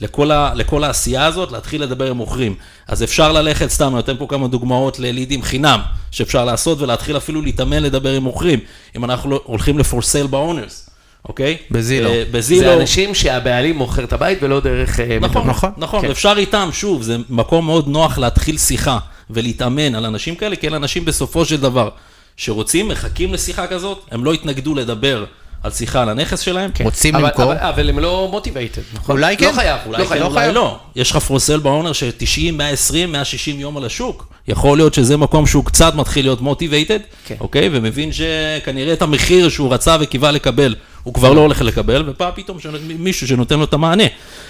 Speaker 4: לכל, ה, לכל העשייה הזאת, להתחיל לדבר עם מוכרים. אז אפשר ללכת, סתם, אני נותן פה כמה דוגמאות ללידים חינם, שאפשר לעשות ולהתחיל אפילו להתאמן לדבר עם מוכרים, אם אנחנו לא- הולכים ל-for sale ב-owners, אוקיי?
Speaker 3: בזילו.
Speaker 4: אה, בזילו.
Speaker 2: זה אנשים שהבעלים מוכר את הבית ולא דרך... אה,
Speaker 4: נכון. נכון, נכון,
Speaker 2: כן.
Speaker 4: אפשר איתם, שוב, זה מקום מאוד נוח להתחיל שיחה ולהתאמן על אנשים כאלה, כי אלה אנשים בסופו של דבר שרוצים, מחכים לשיחה כזאת, הם לא יתנגדו לדבר על שיחה על הנכס שלהם.
Speaker 3: רוצים
Speaker 2: אבל-
Speaker 3: למכור.
Speaker 2: אבל- אבל הם לא מוטיבייטד, נכון?
Speaker 3: אולי כן.
Speaker 2: לא חייב,
Speaker 4: אולי
Speaker 2: לא
Speaker 4: כן,
Speaker 2: חייב.
Speaker 4: אולי לא. יש לך פרוסל באונר של 90, 120, 160 יום על השוק. יכול להיות שזה מקום שהוא קצת מתחיל להיות מוטיבייטד,
Speaker 2: כן.
Speaker 4: אוקיי? ומבין שכנראה את המחיר שהוא רצה וקיווה לקבל, הוא כבר לא הולך לקבל, ופעם פתאום מישהו שנותן לו את המענה.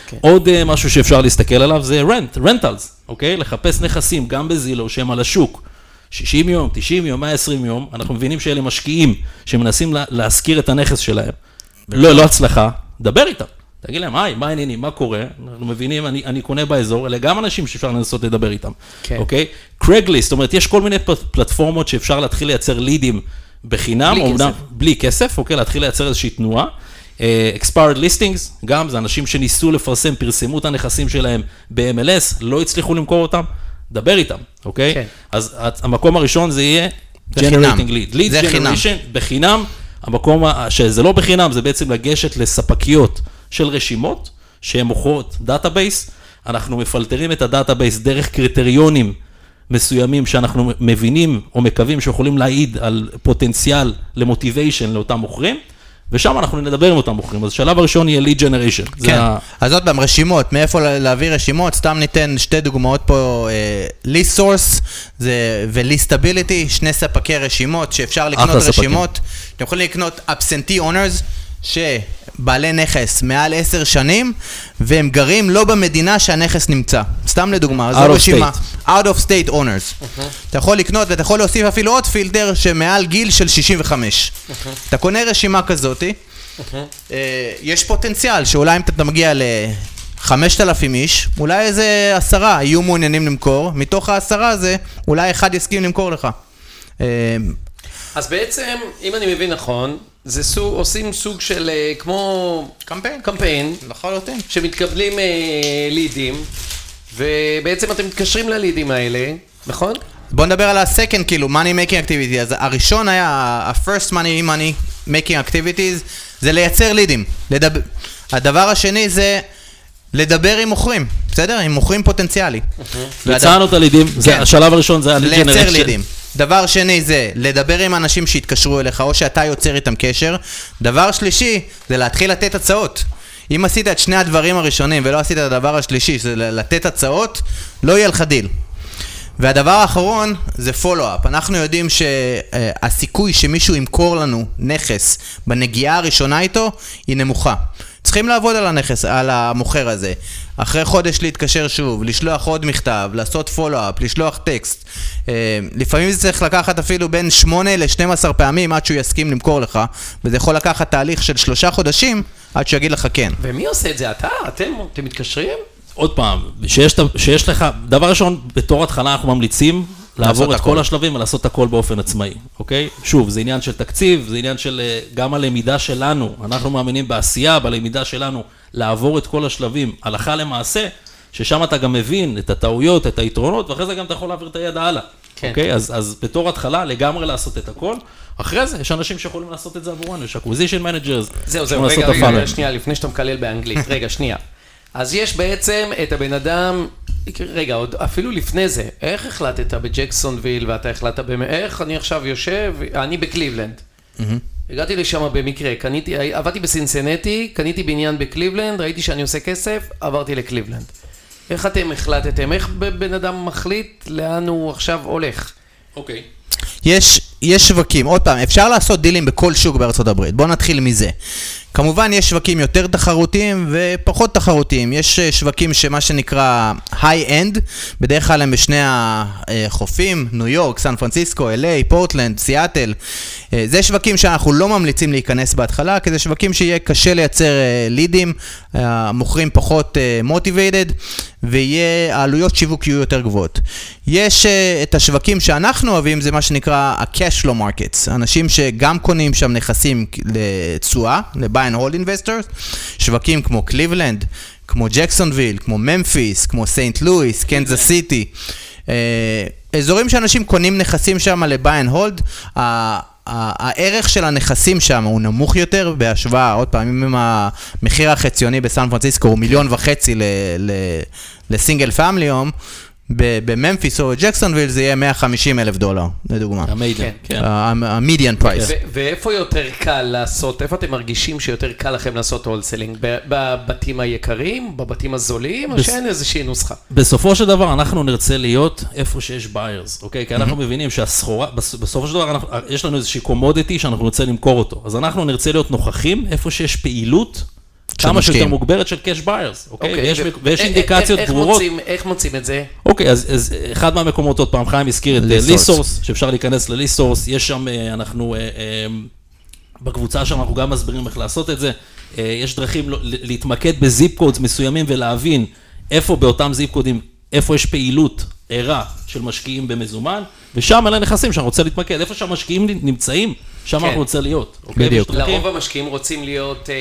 Speaker 2: כן.
Speaker 4: עוד אה, משהו שאפשר להסתכל עליו זה רנט, רנטלס, אוקיי? לחפש נכסים גם בזילו שהם על השוק. 60 יום, 90 יום, 120 יום, אנחנו מבינים שאלה משקיעים שמנסים לה, להשכיר את הנכס שלהם. לא, לא הצלחה, דבר איתם. תגיד להם, היי, מה העניינים, מה קורה? אנחנו מבינים, אני, אני קונה באזור, אלה גם אנשים שאפשר לנסות לדבר איתם,
Speaker 2: כן.
Speaker 4: אוקיי? קרגליסט, זאת אומרת, יש כל מיני פל- פלטפורמות שאפשר להתחיל לייצר לידים בחינם,
Speaker 2: בלי
Speaker 4: אומנם-
Speaker 2: כסף.
Speaker 4: בלי כסף, אוקיי? להתחיל לייצר איזושהי תנועה. אה, expired listings, גם, זה אנשים שניסו לפרסם, פרסמו את הנכסים שלהם ב-MLS, לא הצליחו למכור אותם, דבר איתם, אוקיי?
Speaker 2: כן.
Speaker 4: אז המקום הראשון זה יהיה generating lead. lead
Speaker 3: זה חינם.
Speaker 4: בחינם, המקום שזה לא בחינם, זה בעצם לגשת לספקיות של רשימות, שהן מוכרות database, אנחנו מפלטרים את ה database דרך קריטריונים מסוימים שאנחנו מבינים או מקווים שיכולים להעיד על פוטנציאל ל motivation לאותם מוכרים, ושם אנחנו נדבר עם אותם מוכרים. אז השלב הראשון יהיה lead generation.
Speaker 3: כן,
Speaker 4: ה-
Speaker 3: אז עוד פעם, רשימות, מאיפה לה- להביא רשימות, סתם ניתן שתי דוגמאות פה, אה, list source זה- ו-listability, שני ספקי רשימות שאפשר לקנות
Speaker 4: ספקים.
Speaker 3: רשימות, אתם יכולים לקנות absentee owners, שבעלי נכס מעל עשר שנים, והם גרים לא במדינה שהנכס נמצא. סתם לדוגמה, זו
Speaker 4: Out of
Speaker 3: רשימה.
Speaker 4: state.
Speaker 3: out of state owners. אתה יכול לקנות ואתה יכול להוסיף אפילו עוד פילטר שמעל גיל של 65. אתה קונה רשימה כזאתי, אה, יש פוטנציאל שאולי אם אתה מגיע ל-5,000 איש, אולי איזה עשרה יהיו מעוניינים למכור, מתוך העשרה הזה, אולי אחד יסכים למכור לך. אה,
Speaker 2: אז בעצם, אם אני מבין נכון, זה סוג, עושים סוג של אה, כמו...
Speaker 3: קמפיין.
Speaker 2: קמפיין,
Speaker 3: לחלוטין.
Speaker 2: שמתקבלים אה, לידים, ובעצם אתם מתקשרים ללידים האלה, נכון?
Speaker 3: בוא נדבר על ה-second, כאילו, money making activity. אז הראשון היה, ה-first money money making activities, זה לייצר לידים. לדבר... הדבר השני זה לדבר עם מוכרים, בסדר? עם מוכרים פוטנציאלי.
Speaker 4: הצענו את הלידים,
Speaker 3: כן.
Speaker 4: השלב הראשון זה ה-lead
Speaker 3: לייצר
Speaker 4: generation.
Speaker 3: לידים. דבר שני זה לדבר עם אנשים שיתקשרו אליך, או שאתה יוצר איתם קשר. דבר שלישי זה להתחיל לתת הצעות. אם עשית את שני הדברים הראשונים ולא עשית את הדבר השלישי, שזה לתת הצעות, לא יהיה לך דיל. והדבר האחרון זה follow-up. אנחנו יודעים שהסיכוי שמישהו ימכור לנו נכס בנגיעה הראשונה איתו היא נמוכה. צריכים לעבוד על הנכס, על המוכר הזה. אחרי חודש להתקשר שוב, לשלוח עוד מכתב, לעשות פולו-אפ, לשלוח טקסט. אה, לפעמים זה צריך לקחת אפילו בין 8 ל-12 פעמים עד שהוא יסכים למכור לך, וזה יכול לקחת תהליך של שלושה חודשים עד שהוא יגיד לך כן.
Speaker 2: ומי עושה את זה? אתה? אתם? אתם מתקשרים?
Speaker 4: עוד פעם, שיש, שיש לך, דבר ראשון, בתור התחלה אנחנו ממליצים לעבור את
Speaker 3: הכל.
Speaker 4: כל השלבים ולעשות הכל באופן עצמאי, אוקיי? שוב, זה עניין של תקציב, זה עניין של אה, גם הלמידה שלנו, אנחנו מאמינים בעשייה, בלמידה שלנו, לעבור את כל השלבים הלכה למעשה, ששם אתה גם מבין את הטעויות, את היתרונות, ואחרי זה גם אתה יכול להעביר את הידע הלאה.
Speaker 2: כן.
Speaker 4: אוקיי? אז, אז בתור התחלה, לגמרי לעשות את הכל. אחרי זה, יש אנשים שיכולים לעשות את זה עבורנו, יש acquisition managers.
Speaker 2: זהו, זהו, רגע,
Speaker 4: את
Speaker 2: רגע. שנייה, לפני שאתה מקלל באנגלית. רגע, שנייה. אז יש בעצם את הבן אדם, רגע, עוד אפילו לפני זה, איך החלטת בג'קסונוויל ואתה החלטת במ... איך אני עכשיו יושב, אני בקליבלנד. הגעתי לשם במקרה, קניתי, עבדתי בסינסנטי, קניתי בניין בקליבלנד, ראיתי שאני עושה כסף, עברתי לקליבלנד. איך אתם החלטתם? איך בן אדם מחליט לאן הוא עכשיו הולך?
Speaker 4: אוקיי.
Speaker 3: יש, יש שווקים, עוד פעם, אפשר לעשות דילים בכל שוק בארצות הברית, בואו נתחיל מזה. כמובן יש שווקים יותר תחרותיים ופחות תחרותיים, יש אה, שווקים שמה שנקרא high-end, בדרך כלל הם בשני החופים, ניו יורק, סן פרנסיסקו, LA, פורטלנד, סיאטל. אה, זה שווקים שאנחנו לא ממליצים להיכנס בהתחלה, כי זה שווקים שיהיה קשה לייצר אה, לידים, המוכרים פחות motivated, ויהיה, העלויות שיווק יהיו יותר גבוהות. יש את השווקים שאנחנו אוהבים, זה מה שנקרא ה-cash flow markets. אנשים שגם קונים שם נכסים לתשואה, ל-buy and hold investors, שווקים כמו קליבלנד, כמו ג'קסונוויל, כמו ממפיס, כמו סנט לואיס, קנזס סיטי. אזורים שאנשים קונים נכסים שם ל-buy and hold, ה- ה- הערך של הנכסים שם הוא נמוך יותר בהשוואה, עוד פעם, אם המחיר החציוני בסן פרנסיסקו הוא מיליון וחצי ל single family home, בממפיס או ג'קסונוויל זה יהיה 150 אלף דולר, לדוגמה.
Speaker 2: כן.
Speaker 4: כן.
Speaker 3: ה median
Speaker 2: price. ואיפה יותר קל לעשות, איפה אתם מרגישים שיותר קל לכם לעשות wholesaling? בבתים היקרים, בבתים הזולים, או שאין איזושהי נוסחה?
Speaker 4: בסופו של דבר אנחנו נרצה להיות איפה שיש buyers, אוקיי? כי אנחנו מבינים שהסחורה, בס- בסופו של דבר יש לנו איזושהי commodity שאנחנו נרצה למכור אותו. אז אנחנו נרצה להיות נוכחים איפה שיש פעילות. כמה שיותר. מוגברת של cash buyers, אוקיי? ויש,
Speaker 2: ו-
Speaker 4: ויש אינדיקציות
Speaker 2: איך
Speaker 4: ברורות.
Speaker 2: מוצאים- איך מוצאים את זה?
Speaker 4: אוקיי, אז, אז אחד מהמקומות, עוד פעם, חיים הזכיר את ListSource, שאפשר להיכנס ל ListSource, יש שם, אה, אנחנו, אה, אה, בקבוצה שם אנחנו גם מסבירים איך לעשות את זה. אה, יש דרכים לא- להתמקד ב zip codes מסוימים ולהבין איפה באותם zip קודים, איפה יש פעילות ערה של משקיעים במזומן, ושם אלה נכסים שאני רוצה להתמקד. איפה שהמשקיעים נמצאים, שם
Speaker 2: כן.
Speaker 4: אנחנו רוצה להיות. אוקיי?
Speaker 3: בדיוק.
Speaker 2: לרוב המשקיעים רוצים להיות אה,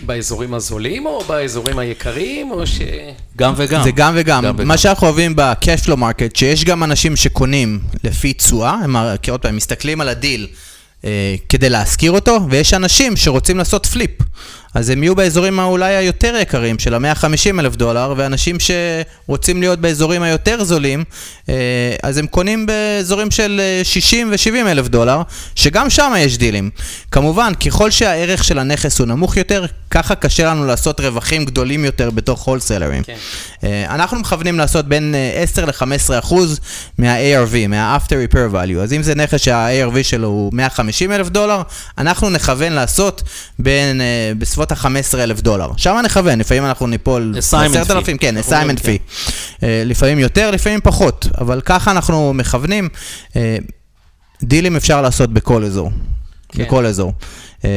Speaker 2: באזורים הזולים, או באזורים היקרים, או ש...
Speaker 4: גם וגם.
Speaker 3: זה גם וגם.
Speaker 4: גם וגם.
Speaker 3: מה שאנחנו אוהבים ב-cash flow market, שיש גם אנשים שקונים לפי תשואה, הם אה, עוד פעם, מסתכלים על הדיל אה, כדי להשכיר אותו, ויש אנשים שרוצים לעשות פליפ. אז הם יהיו באזורים אולי היותר יקרים של ה-150 אלף דולר, ואנשים שרוצים להיות באזורים היותר זולים, אה, אז הם קונים באזורים של אה, 60 ו-70 אלף דולר, שגם שם יש דילים. כמובן, ככל שהערך של הנכס הוא נמוך יותר, ככה קשה לנו לעשות רווחים גדולים יותר בתוך הולסלרים.
Speaker 2: כן.
Speaker 3: אה, אנחנו מכוונים לעשות בין אה, 10 ל-15 אחוז מה-ARV, מה-After Repair Value. אז אם זה נכס שה-ARV שלו הוא 150 אלף דולר, אנחנו נכוון לעשות בין, אה, בסביבות ה-15 אלף דולר. שם נכוון, לפעמים אנחנו ניפול 10,000,
Speaker 4: fee.
Speaker 3: כן,
Speaker 4: אומרים,
Speaker 3: assignment fee. אה, לפעמים יותר, לפעמים פחות, אבל ככה אנחנו מכוונים. אה, דילים אפשר לעשות בכל אזור.
Speaker 2: כן.
Speaker 3: בכל אזור. אה,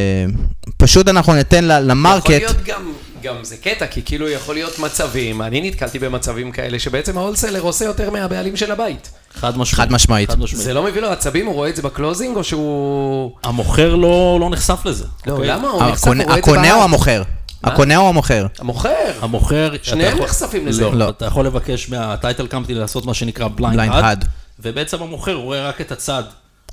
Speaker 3: פשוט אנחנו ניתן ל- למרקט...
Speaker 2: יכול להיות גם, גם זה קטע, כי כאילו יכול להיות מצבים, אני נתקלתי במצבים כאלה, שבעצם ההולסלר עושה יותר מהבעלים של הבית.
Speaker 4: חד משמעית.
Speaker 3: חד משמעית.
Speaker 4: חד משמעית.
Speaker 2: זה לא מביא לו עצבים, הוא רואה את זה ב closing, או שהוא...
Speaker 4: המוכר לא, לא נחשף לזה.
Speaker 2: לא,
Speaker 4: אוקיי?
Speaker 2: למה? הוא נחשף, הוא
Speaker 3: הקונה-
Speaker 2: רואה את זה
Speaker 3: הקונה או. המוכר? הקונה או המוכר?
Speaker 2: המוכר.
Speaker 4: המוכר...
Speaker 2: שניהם
Speaker 4: יכול-
Speaker 2: נחשפים לזה.
Speaker 4: לא,
Speaker 3: לא.
Speaker 4: אתה יכול לבקש מה title company לעשות מה שנקרא blind
Speaker 3: HUD.
Speaker 4: ובעצם המוכר רואה רק את הצד.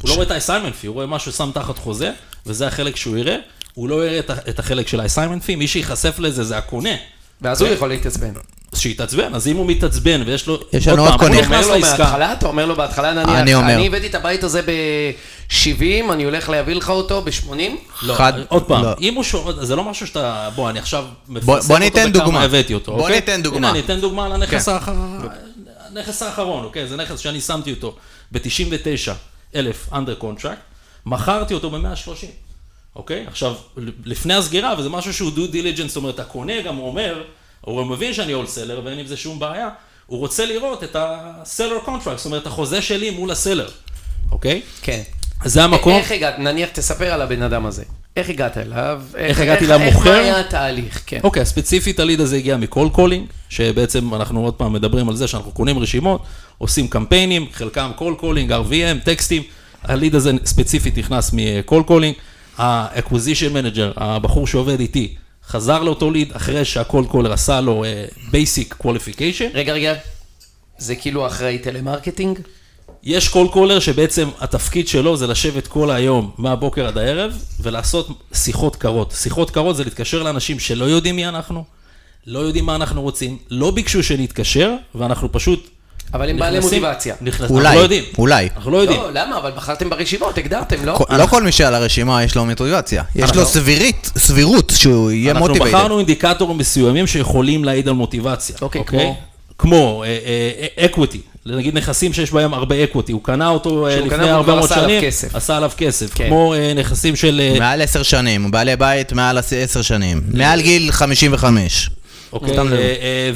Speaker 4: הוא לא רואה את ה-assignment fee, הוא רואה משהו שם תחת חוזה, וזה החלק שהוא יראה. הוא לא יראה את החלק של ה-assignment fee, מי שייחשף לזה זה הקונה.
Speaker 2: ואז הוא יכול להתעצבן.
Speaker 4: אז שיתעצבן, אז אם הוא מתעצבן ויש לו...
Speaker 3: יש לנו
Speaker 4: עוד
Speaker 3: עוד
Speaker 4: פעם, הוא
Speaker 3: קונים.
Speaker 2: אתה אומר לו. מההתחלה, אתה אומר לו בהתחלה, נניח,
Speaker 3: אני אומר.
Speaker 2: אני הבאתי את הבית הזה ב-70, אני הולך להביא לך אותו ב-80?
Speaker 4: לא,
Speaker 3: חד-
Speaker 4: עוד פעם,
Speaker 3: לא.
Speaker 4: אם הוא שואל, זה לא משהו שאתה, בוא, אני עכשיו מפרסם אותו בכמה
Speaker 3: דוגמה.
Speaker 4: הבאתי אותו,
Speaker 3: בוא
Speaker 4: אוקיי?
Speaker 3: ניתן דוגמה.
Speaker 4: הנה, אני אתן דוגמה על הנכס
Speaker 3: כן.
Speaker 4: האחר- הנכס האחרון, אוקיי? זה נכס שאני שמתי אותו ב-99 אלף under contract, מכרתי אותו ב-130, אוקיי? עכשיו, לפני הסגירה, וזה משהו שהוא due diligence, זאת אומרת, הקונה גם אומר, הוא מבין שאני wholesaler ואין עם זה שום בעיה, הוא רוצה לראות את ה-seller contract, זאת אומרת, החוזה שלי מול ה seller, אוקיי?
Speaker 2: כן.
Speaker 4: אז זה המקום.
Speaker 2: איך הגעת, נניח, תספר על הבן אדם הזה. איך הגעת אליו?
Speaker 4: איך הגעתי
Speaker 2: איך-
Speaker 4: למוכר?
Speaker 2: איך היה התהליך? כן.
Speaker 4: אוקיי, okay, ספציפית הליד הזה הגיע מ cold calling, שבעצם אנחנו עוד פעם מדברים על זה שאנחנו קונים רשימות, עושים קמפיינים, חלקם cold calling, RVM, טקסטים, הליד הזה ספציפית נכנס מ cold calling, ה-acquisition manager, הבחור שעובד איתי, חזר לאותו ליד אחרי שה cold caller עשה לו uh, basic qualification.
Speaker 2: רגע, רגע. זה כאילו אחראי טלמרקטינג?
Speaker 4: יש cold caller שבעצם התפקיד שלו זה לשבת כל היום, מהבוקר עד הערב, ולעשות שיחות קרות. שיחות קרות זה להתקשר לאנשים שלא יודעים מי אנחנו, לא יודעים מה אנחנו רוצים, לא ביקשו שנתקשר, ואנחנו פשוט...
Speaker 2: אבל הם בעלי מוטיבציה.
Speaker 3: אולי,
Speaker 4: אנחנו לא יודעים.
Speaker 3: אולי.
Speaker 4: אנחנו לא יודעים.
Speaker 2: לא, למה? אבל בחרתם ברשימות, הגדרתם, לא?
Speaker 3: כל- לא כל מי שעל הרשימה יש לו מוטיבציה. יש
Speaker 2: אנחנו-
Speaker 3: לו סבירית, סבירות שהוא יהיה
Speaker 4: אנחנו
Speaker 3: motivated.
Speaker 4: בחרנו אינדיקטורים מסוימים שיכולים להעיד על מוטיבציה.
Speaker 2: אוקיי, כמו?
Speaker 4: כמו equity, נגיד נכסים שיש בהם הרבה equity, הוא קנה אותו אה, לפני
Speaker 2: קנה והוא
Speaker 4: הרבה
Speaker 2: כבר
Speaker 4: מאוד
Speaker 2: עשה עליו
Speaker 4: שנים,
Speaker 2: כסף.
Speaker 4: עשה עליו כסף,
Speaker 2: כן.
Speaker 4: כמו אה, נכסים של... אה,
Speaker 3: מעל עשר שנים, הוא בעלי בית מעל עשר שנים. מעל גיל 55.
Speaker 4: אוקיי,
Speaker 3: סתם לדוגמה.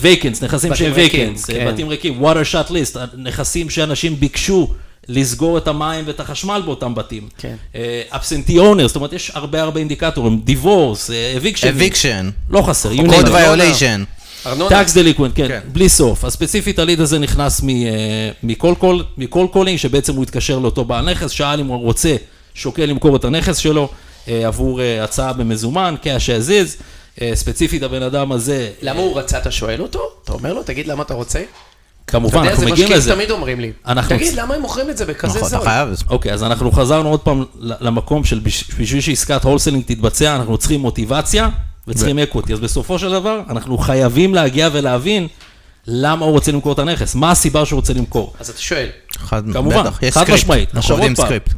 Speaker 4: vacants, נכסים שהם vacants,
Speaker 2: כן.
Speaker 4: בתים ריקים, water shut list, נכסים שאנשים ביקשו לסגור את המים ואת החשמל באותם בתים.
Speaker 2: כן.
Speaker 4: absentee owner, זאת אומרת, יש הרבה הרבה אינדיקטורים, divorce, eviction,
Speaker 3: eviction.
Speaker 4: לא חסר,
Speaker 3: code.
Speaker 2: violation.
Speaker 4: tax delinquent, כן. בלי סוף. אז ספציפית הליד הזה נכנס מ cold calling, שבעצם הוא התקשר לאותו בעל נכס, שאל אם הוא רוצה, שוקל למכור את הנכס שלו אה, עבור אה, הצעה במזומן, cash as is. אה, ספציפית הבן אדם הזה,
Speaker 2: למה הוא רצה, אתה שואל אותו? אתה אומר לו, תגיד למה אתה רוצה? אתה
Speaker 4: כמובן,
Speaker 2: יודע,
Speaker 4: אנחנו
Speaker 2: זה
Speaker 4: מגיעים
Speaker 2: משקיעים
Speaker 4: לזה.
Speaker 2: תמיד אומרים לי.
Speaker 4: אנחנו-
Speaker 2: תגיד, למה הם מוכרים את זה בכזה
Speaker 3: נכון, אתה
Speaker 2: זול?
Speaker 3: חייב.
Speaker 4: אוקיי, אז אנחנו חזרנו עוד פעם למקום של בש- בשביל שעסקת wholesaling תתבצע, אנחנו צריכים מוטיבציה וצריכים equity. אז בסופו של דבר, אנחנו חייבים להגיע ולהבין למה הוא רוצה למכור את הנכס, מה הסיבה שהוא רוצה למכור.
Speaker 2: אז אתה שואל.
Speaker 3: חד-
Speaker 4: כמובן,
Speaker 3: בטח, יש
Speaker 4: חד
Speaker 3: סקריפט.
Speaker 4: משמעית.
Speaker 3: אנחנו עובדים. סקריפט.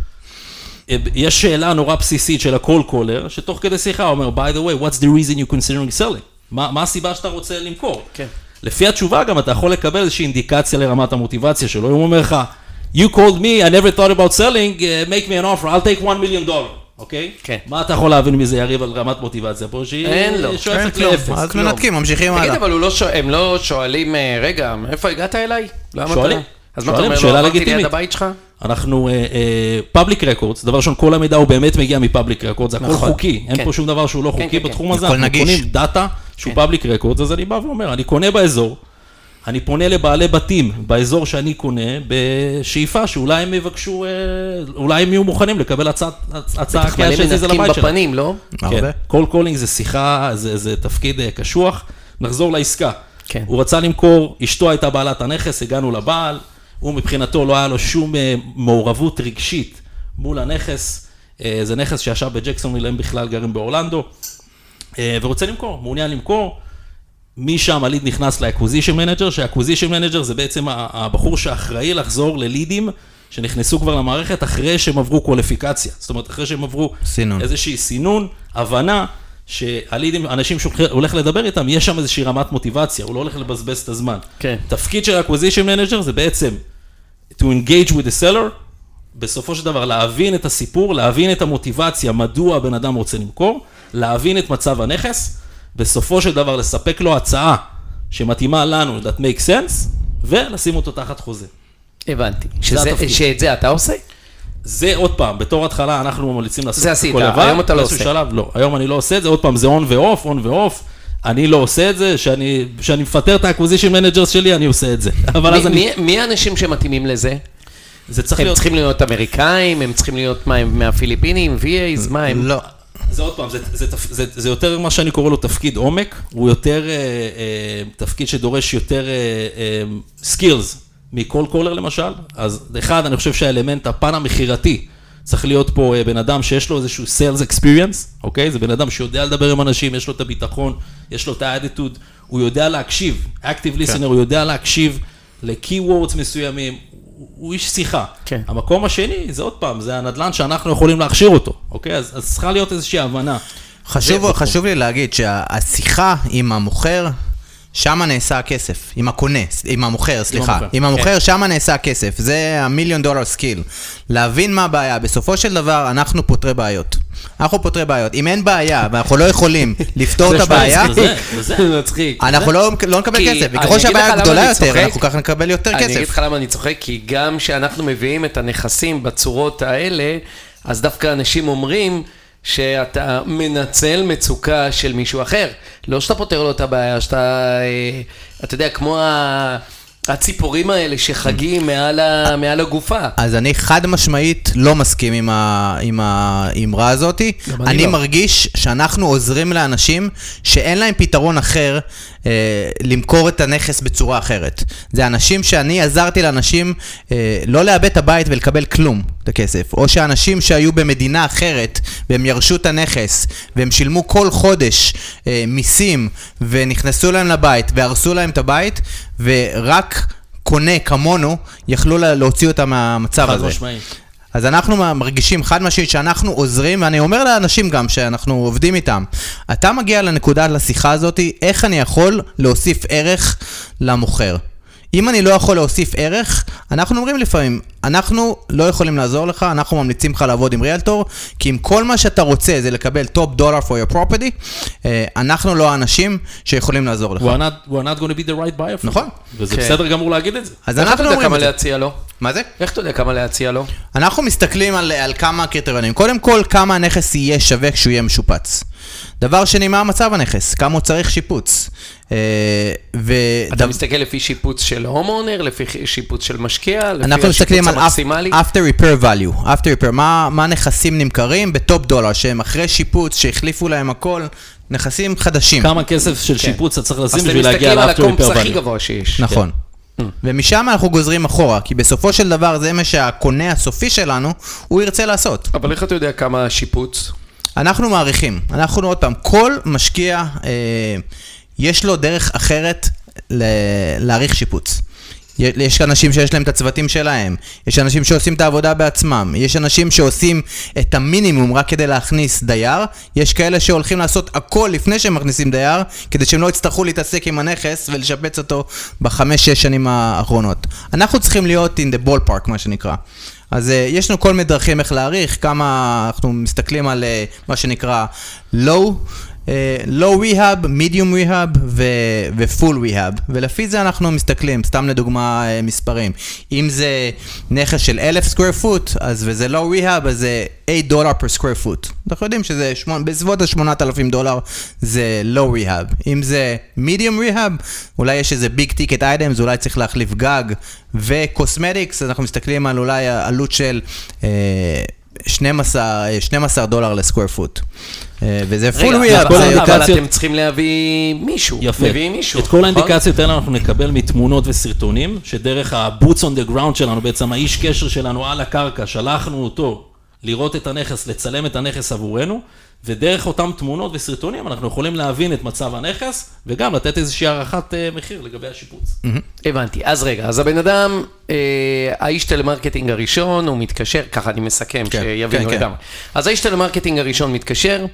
Speaker 4: יש שאלה נורא בסיסית של ה-call caller, שתוך כדי שיחה הוא אומר, by the way, what's the reason you considering selling? מה, מה הסיבה שאתה רוצה למכור?
Speaker 2: כן.
Speaker 4: לפי התשובה גם אתה יכול לקבל איזושהי אינדיקציה לרמת המוטיבציה שלו. אם הוא אומר לך, you called me, I never thought about selling, uh, make me an offer, I'll take one million dollar, אוקיי?
Speaker 2: כן.
Speaker 4: מה אתה יכול להבין מזה, יריב, על רמת מוטיבציה פה, שהיא
Speaker 2: אין לו,
Speaker 3: אין
Speaker 4: שואפת
Speaker 3: כלום.
Speaker 4: לאפס.
Speaker 3: אז
Speaker 2: כלום.
Speaker 3: מנתקים, ממשיכים
Speaker 2: תגיד,
Speaker 3: הלאה.
Speaker 2: אבל הוא לא שואל- הם לא שואלים, אה, רגע, מאיפה הגעת אליי?
Speaker 4: שואלים.
Speaker 2: אז מה אתה אומר
Speaker 4: שאלה
Speaker 2: עברתי ליד. הבית שלך?
Speaker 4: אנחנו פאבליק רקורדס, דבר ראשון, כל המידע הוא באמת מגיע מפאבליק רקורדס, זה הכל
Speaker 2: נכון.
Speaker 4: חוקי, אין
Speaker 2: כן.
Speaker 4: פה שום דבר שהוא לא
Speaker 2: כן,
Speaker 4: חוקי
Speaker 2: כן,
Speaker 4: בתחום
Speaker 2: כן.
Speaker 4: הזה, אנחנו
Speaker 3: נגיש.
Speaker 4: קונים דאטה שהוא
Speaker 2: כן.
Speaker 4: פאבליק רקורדס, אז אני בא ואומר, אני קונה באזור, אני פונה לבעלי בתים באזור שאני קונה, בשאיפה שאולי הם יבקשו, אה, אולי הם יהיו מוכנים לקבל הצעה
Speaker 2: בטח מלא
Speaker 4: כהה שיזיז על
Speaker 2: מנתקים
Speaker 4: הבית שלהם.
Speaker 2: בפנים, לא?
Speaker 4: כן, קול קולינג זה שיחה, זה, זה תפקיד אה, קשוח. נחזור לעסקה.
Speaker 2: כן.
Speaker 4: הוא רצה למכור, אשתו הייתה בעלת הנכס, הגענו לבעל, הוא מבחינתו לא היה לו שום אה, מעורבות רגשית מול הנכס. אה, זה נכס שישב בג'קסון, הם בכלל גרים באורלנדו, אה, ורוצה למכור, מעוניין למכור. משם הליד נכנס ל acquisition manager, שה acquisition manager זה בעצם הבחור שאחראי לחזור ללידים שנכנסו כבר למערכת אחרי שהם עברו קואליפיקציה. זאת אומרת, אחרי שהם עברו
Speaker 3: סינון.
Speaker 4: איזושהי סינון, הבנה, שהלידים, אנשים שהוא הולך לדבר איתם, יש שם איזושהי רמת מוטיבציה, הוא לא הולך לבזבז את הזמן.
Speaker 2: כן.
Speaker 4: תפקיד של acquisition manager זה בעצם to engage with the seller, בסופו של דבר להבין את הסיפור, להבין את המוטיבציה, מדוע הבן אדם רוצה למכור, להבין את מצב הנכס, בסופו של דבר לספק לו הצעה שמתאימה לנו, that make sense, ולשים אותו תחת חוזה.
Speaker 2: הבנתי.
Speaker 4: זה
Speaker 2: שזה-. שאת זה אתה עושה?
Speaker 4: זה עוד פעם, בתור התחלה אנחנו ממליצים לעשות
Speaker 2: זה
Speaker 4: את
Speaker 2: עשית,
Speaker 4: הכל לבד.
Speaker 2: היום אתה לא עושה.
Speaker 4: שלב, לא, היום אני לא עושה את זה, עוד פעם, זה און ואוף, און ואוף. אני לא עושה את זה, שאני שאני מפטר את ה-acquisition managers שלי, אני עושה את זה. [LAUGHS] אבל אז
Speaker 2: מי-
Speaker 4: אני...
Speaker 2: מי- האנשים שמתאימים לזה?
Speaker 4: זה צריך
Speaker 2: הם
Speaker 4: להיות...
Speaker 2: צריכים להיות אמריקאים, הם צריכים להיות מה, הם מהפיליפינים, VAs, מה הם?
Speaker 3: לא.
Speaker 4: זה עוד פעם, זה, זה, זה, זה יותר מה שאני קורא לו תפקיד עומק, הוא יותר אה, אה, תפקיד שדורש יותר skills מ cold caller למשל. אז אחד, אני חושב שהאלמנט, הפן המכירתי, צריך להיות פה אה, בן אדם שיש לו איזשהו sales experience, אוקיי? זה בן אדם שיודע לדבר עם אנשים, יש לו את הביטחון, יש לו את האדיטוד, הוא יודע להקשיב, active listener, הוא יודע להקשיב ל-keywords מסוימים, הוא- איש שיחה.
Speaker 2: כן.
Speaker 4: המקום השני, זה עוד פעם, זה הנדל"ן שאנחנו יכולים להכשיר אותו, אוקיי? אז, אז צריכה להיות איזושהי הבנה.
Speaker 3: חשוב, חשוב לי להגיד שהשיחה עם המוכר, שם נעשה הכסף, עם הקונה, עם המוכר, סליחה.
Speaker 4: המוכר,
Speaker 3: עם המוכר, שם נעשה הכסף. זה ה million dollar skill. להבין מה הבעיה. בסופו של דבר, אנחנו פותרי בעיות. אנחנו פותרי בעיות. אם אין בעיה, ואנחנו לא יכולים [LAUGHS] לפתור את הבעיה. [LAUGHS] אנחנו לא, לא נקבל
Speaker 2: כי
Speaker 3: כסף. וככל שהבעיה גדולה יותר. אנחנו ככה נקבל יותר
Speaker 2: אני אגיד
Speaker 3: כסף.
Speaker 2: לך למה אני צוחק, כי גם כשאנחנו מביאים את הנכסים בצורות האלה, אז דווקא אנשים אומרים שאתה מנצל מצוקה של מישהו אחר. לא שאתה פותר לו את הבעיה, שאתה, אה, אתה יודע, כמו ה... הציפורים האלה שחגים מעל, ה... מעל הגופה.
Speaker 3: אז אני חד משמעית לא מסכים עם, ה, עם האמרה הזאתי.
Speaker 2: גם אני
Speaker 3: אני
Speaker 2: לא.
Speaker 3: מרגיש שאנחנו עוזרים לאנשים שאין להם פתרון אחר אה, למכור את הנכס בצורה אחרת. זה אנשים שאני עזרתי לאנשים אה, לא לאבד את הבית ולקבל כלום, את הכסף. או שאנשים שהיו במדינה אחרת והם ירשו את הנכס והם שילמו כל חודש אה, מיסים ונכנסו להם לבית והרסו להם את הבית ורק... קונה כמונו, יכלו לה- להוציא אותם מהמצב
Speaker 4: חד
Speaker 3: הזה.
Speaker 4: משמעית.
Speaker 3: אז אנחנו מרגישים חד משמעית שאנחנו עוזרים, ואני אומר לאנשים גם שאנחנו עובדים איתם, אתה מגיע לנקודה לשיחה הזאת, איך אני יכול להוסיף ערך למוכר. אם אני לא יכול להוסיף ערך, אנחנו אומרים לפעמים, אנחנו לא יכולים לעזור לך, אנחנו ממליצים לך לעבוד עם ריאלטור, כי אם כל מה שאתה רוצה זה לקבל top dollar for your property, אה, אנחנו לא האנשים שיכולים לעזור לך.
Speaker 4: We're not, we're not going to be the right buyer for
Speaker 3: נכון.
Speaker 4: וזה
Speaker 2: כן.
Speaker 4: בסדר גמור להגיד את זה.
Speaker 3: אז
Speaker 2: איך אתה
Speaker 3: אנחנו
Speaker 2: יודע
Speaker 3: אומרים
Speaker 2: כמה
Speaker 3: את זה.
Speaker 2: להציע לו?
Speaker 3: מה זה?
Speaker 2: איך אתה יודע כמה להציע לו?
Speaker 3: אנחנו מסתכלים על, על כמה קריטריונים. קודם כל, כמה הנכס יהיה שווה כשהוא יהיה משופץ. דבר שני, מה המצב הנכס? כמה הוא צריך שיפוץ? אה, ו...
Speaker 2: אתה מסתכל לפי שיפוץ של homeowner, לפי שיפוץ של משקיע, לפי
Speaker 3: אנחנו מסתכלים
Speaker 2: השיפוץ
Speaker 3: על
Speaker 2: המקסימלי?
Speaker 3: after repair value, after repair, מה, מה נכסים נמכרים בטופ דולר, שהם אחרי שיפוץ, שהחליפו להם הכל, נכסים חדשים.
Speaker 4: כמה כסף של שיפוץ אתה צריך לשים
Speaker 2: אז אתם
Speaker 4: בשביל להגיע
Speaker 2: מסתכלים על
Speaker 4: לאפטר
Speaker 2: הקומפס
Speaker 4: ריפר
Speaker 2: הכי
Speaker 4: ואליו.
Speaker 2: גבוה שיש.
Speaker 3: נכון. ומשם אנחנו גוזרים אחורה, כי בסופו של דבר זה מה שהקונה הסופי שלנו, הוא ירצה לעשות.
Speaker 2: אבל איך אתה יודע כמה שיפוץ?
Speaker 3: אנחנו מעריכים, אנחנו עוד פעם, כל משקיע, אה, יש לו דרך אחרת ל- להעריך שיפוץ. יש אנשים שיש להם את הצוותים שלהם, יש אנשים שעושים את העבודה בעצמם, יש אנשים שעושים את המינימום רק כדי להכניס דייר, יש כאלה שהולכים לעשות הכל לפני שהם מכניסים דייר, כדי שהם לא יצטרכו להתעסק עם הנכס ולשפץ אותו בחמש-שש שנים האחרונות. אנחנו צריכים להיות in the ballpark, מה שנקרא. אז uh, יש לנו כל מיני דרכים איך להעריך, כמה אנחנו מסתכלים על uh, מה שנקרא low, uh, low rehab, medium rehab ו- ו-full rehab, ולפי זה אנחנו מסתכלים, סתם לדוגמה uh, מספרים. אם זה נכס של 1,000 square foot, אז וזה low rehab, אז זה 8 דולר per square foot. אנחנו יודעים שזה בסביבות ה-8,000 דולר זה low rehab. אם זה medium rehab, אולי יש איזה big ticket items, אולי צריך להחליף גג ו-cosmetics, אנחנו מסתכלים על אולי עלות של אה, 12, אה, 12 דולר לסקוויר פוט. אה, וזה rehab,
Speaker 4: כל
Speaker 2: אבל- אתם צריכים להביא מישהו.
Speaker 4: יפה.
Speaker 2: מביאים מישהו.
Speaker 4: את כל
Speaker 2: נכון?
Speaker 4: האינדיקציות האלה אנחנו נקבל מתמונות וסרטונים, שדרך ה-boots on the ground שלנו, בעצם האיש קשר שלנו על הקרקע, שלחנו אותו לראות את הנכס, לצלם את הנכס עבורנו, ודרך אותם תמונות וסרטונים אנחנו יכולים להבין את מצב הנכס, וגם לתת איזושהי הערכת אה, מחיר לגבי השיפוץ.
Speaker 2: הבנתי. אז רגע, אז הבן אדם, אה, האיש טלמרקטינג הראשון, הוא מתקשר, ככה אני מסכם,
Speaker 3: כן,
Speaker 2: שיבינו
Speaker 3: כן, כן.
Speaker 2: לגמרי. אז האיש טלמרקטינג הראשון מתקשר,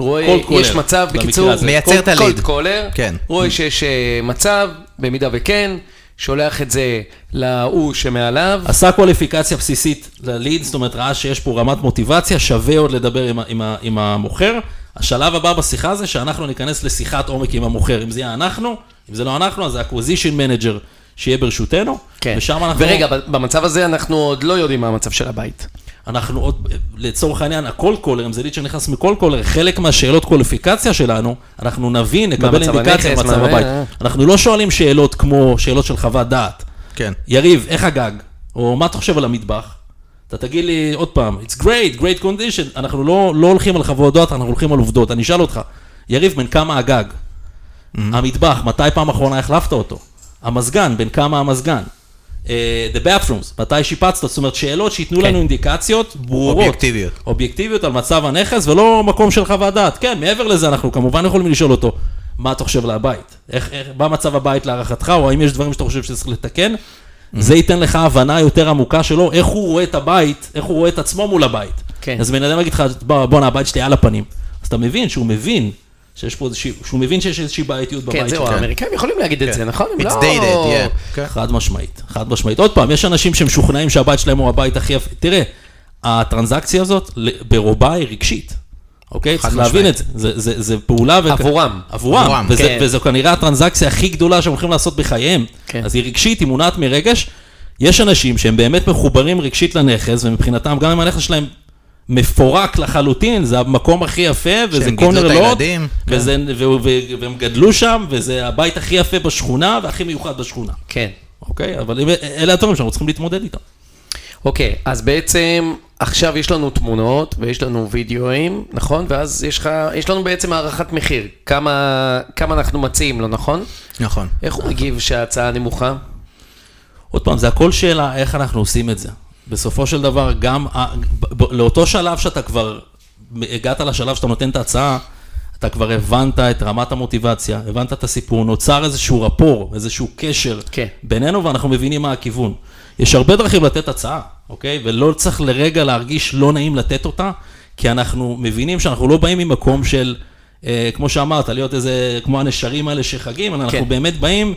Speaker 2: רואה, יש מצב, בקיצור.
Speaker 3: מייצר את הליד.
Speaker 2: cold caller,
Speaker 3: כן.
Speaker 2: רואה שיש אה, מצב, במידה וכן, שולח את זה להוא שמעליו.
Speaker 4: עשה קואליפיקציה בסיסית לליד, זאת אומרת, ראה שיש פה רמת מוטיבציה, שווה עוד לדבר עם, עם, עם המוכר. השלב הבא בשיחה זה שאנחנו ניכנס לשיחת עומק עם המוכר. אם זה יהיה אנחנו, אם זה לא אנחנו, אז זה ה-acquisition manager שיהיה ברשותנו.
Speaker 2: כן.
Speaker 4: ושם אנחנו...
Speaker 2: ורגע, במצב הזה אנחנו עוד לא יודעים מה המצב של הבית.
Speaker 4: אנחנו עוד, לצורך העניין, הכל קולר, אם זה ליד שנכנס מכל קולר, חלק מהשאלות קואליפיקציה שלנו, אנחנו נבין, נקבל אינדיקציה במצב
Speaker 2: מה-
Speaker 4: הבית.
Speaker 2: אה.
Speaker 4: אנחנו לא שואלים שאלות כמו שאלות של חוות דעת.
Speaker 3: כן.
Speaker 4: יריב, איך הגג? או מה אתה חושב על המטבח? אתה תגיד לי עוד פעם, it's great, great condition, אנחנו לא, לא הולכים על חוות דעת, אנחנו הולכים על עובדות. אני אשאל אותך, יריב, בן כמה הגג? המטבח, מתי פעם אחרונה החלפת אותו? המזגן, בן כמה המזגן? אה, the bathrooms, מתי שיפצת? זאת אומרת, שאלות שייתנו
Speaker 2: כן.
Speaker 4: לנו אינדיקציות ברורות.
Speaker 3: אובייקטיביות.
Speaker 4: אובייקטיביות על מצב הנכס, ולא מקום של חוות דעת. כן, מעבר לזה, אנחנו כמובן יכולים לשאול אותו, מה אתה חושב על הבית? איך, איך, מה מצב הבית להערכתך, או האם יש דברים שאתה חושב שצריך לתקן? זה ייתן לך הבנה יותר עמוקה שלו, איך הוא רואה את הבית, איך הוא רואה את עצמו מול הבית.
Speaker 2: כן.
Speaker 4: אז בן אדם יגיד לך, "בוא, בואנה, הבית שלי על הפנים. אז אתה מבין שהוא מבין, שיש פה איזושהי, שהוא מבין שיש איזושהי בעייתיות
Speaker 2: כן,
Speaker 4: בבית
Speaker 2: זהו,
Speaker 4: שלו.
Speaker 2: האמריקאים יכולים להגיד את זה, נכון?
Speaker 3: It's
Speaker 2: לא-
Speaker 3: dated, yeah. כן.
Speaker 4: חד משמעית, חד משמעית. עוד פעם, יש אנשים שמשוכנעים שהבית שלהם הוא הבית הכי יפה. תראה, הטרנזקציה הזאת ברובה היא רגשית, אוקיי? צריך
Speaker 3: משמעית.
Speaker 4: להבין את זה. זה, זה, זה פעולה...
Speaker 2: עבורם.
Speaker 4: עבורם.
Speaker 3: עבורם,
Speaker 4: וזה,
Speaker 2: כן.
Speaker 4: וזו כנראה הטרנזקציה הכי גדולה שהם הולכים לעשות בחייהם.
Speaker 2: כן.
Speaker 4: אז היא רגשית, היא מונעת מרגש. יש אנשים שהם באמת מחוברים רגשית לנכס, ומבחינתם גם אם הנכס שלהם מפורק לחלוטין, זה המקום הכי יפה, וזה קונר
Speaker 3: הילדים, כן.
Speaker 4: וזה, והם גדלו שם, וזה הבית הכי יפה בשכונה, והכי מיוחד בשכונה.
Speaker 2: כן.
Speaker 4: אוקיי? אבל אלה הדברים שאנחנו צריכים להתמודד איתם.
Speaker 2: אוקיי, אז בעצם עכשיו יש לנו תמונות ויש לנו וידאוים, נכון? ואז יש לך, יש לנו בעצם הערכת מחיר. כמה, כמה אנחנו מציעים לו, נכון?
Speaker 3: נכון.
Speaker 2: איך הוא מגיב שההצעה נמוכה?
Speaker 4: עוד פעם, זה הכל שאלה איך אנחנו עושים את זה. בסופו של דבר, גם לאותו שלב שאתה כבר הגעת לשלב שאתה נותן את ההצעה, אתה כבר הבנת את רמת המוטיבציה, הבנת את הסיפור, נוצר איזשהו רפור, איזשהו קשר
Speaker 2: כן.
Speaker 4: בינינו, ואנחנו מבינים מה הכיוון. יש הרבה דרכים לתת הצעה, אוקיי? ולא צריך לרגע להרגיש לא נעים לתת אותה, כי אנחנו מבינים שאנחנו לא באים ממקום של, אה, כמו שאמרת, להיות איזה, כמו הנשרים האלה שחגים, אנחנו
Speaker 2: כן.
Speaker 4: באמת באים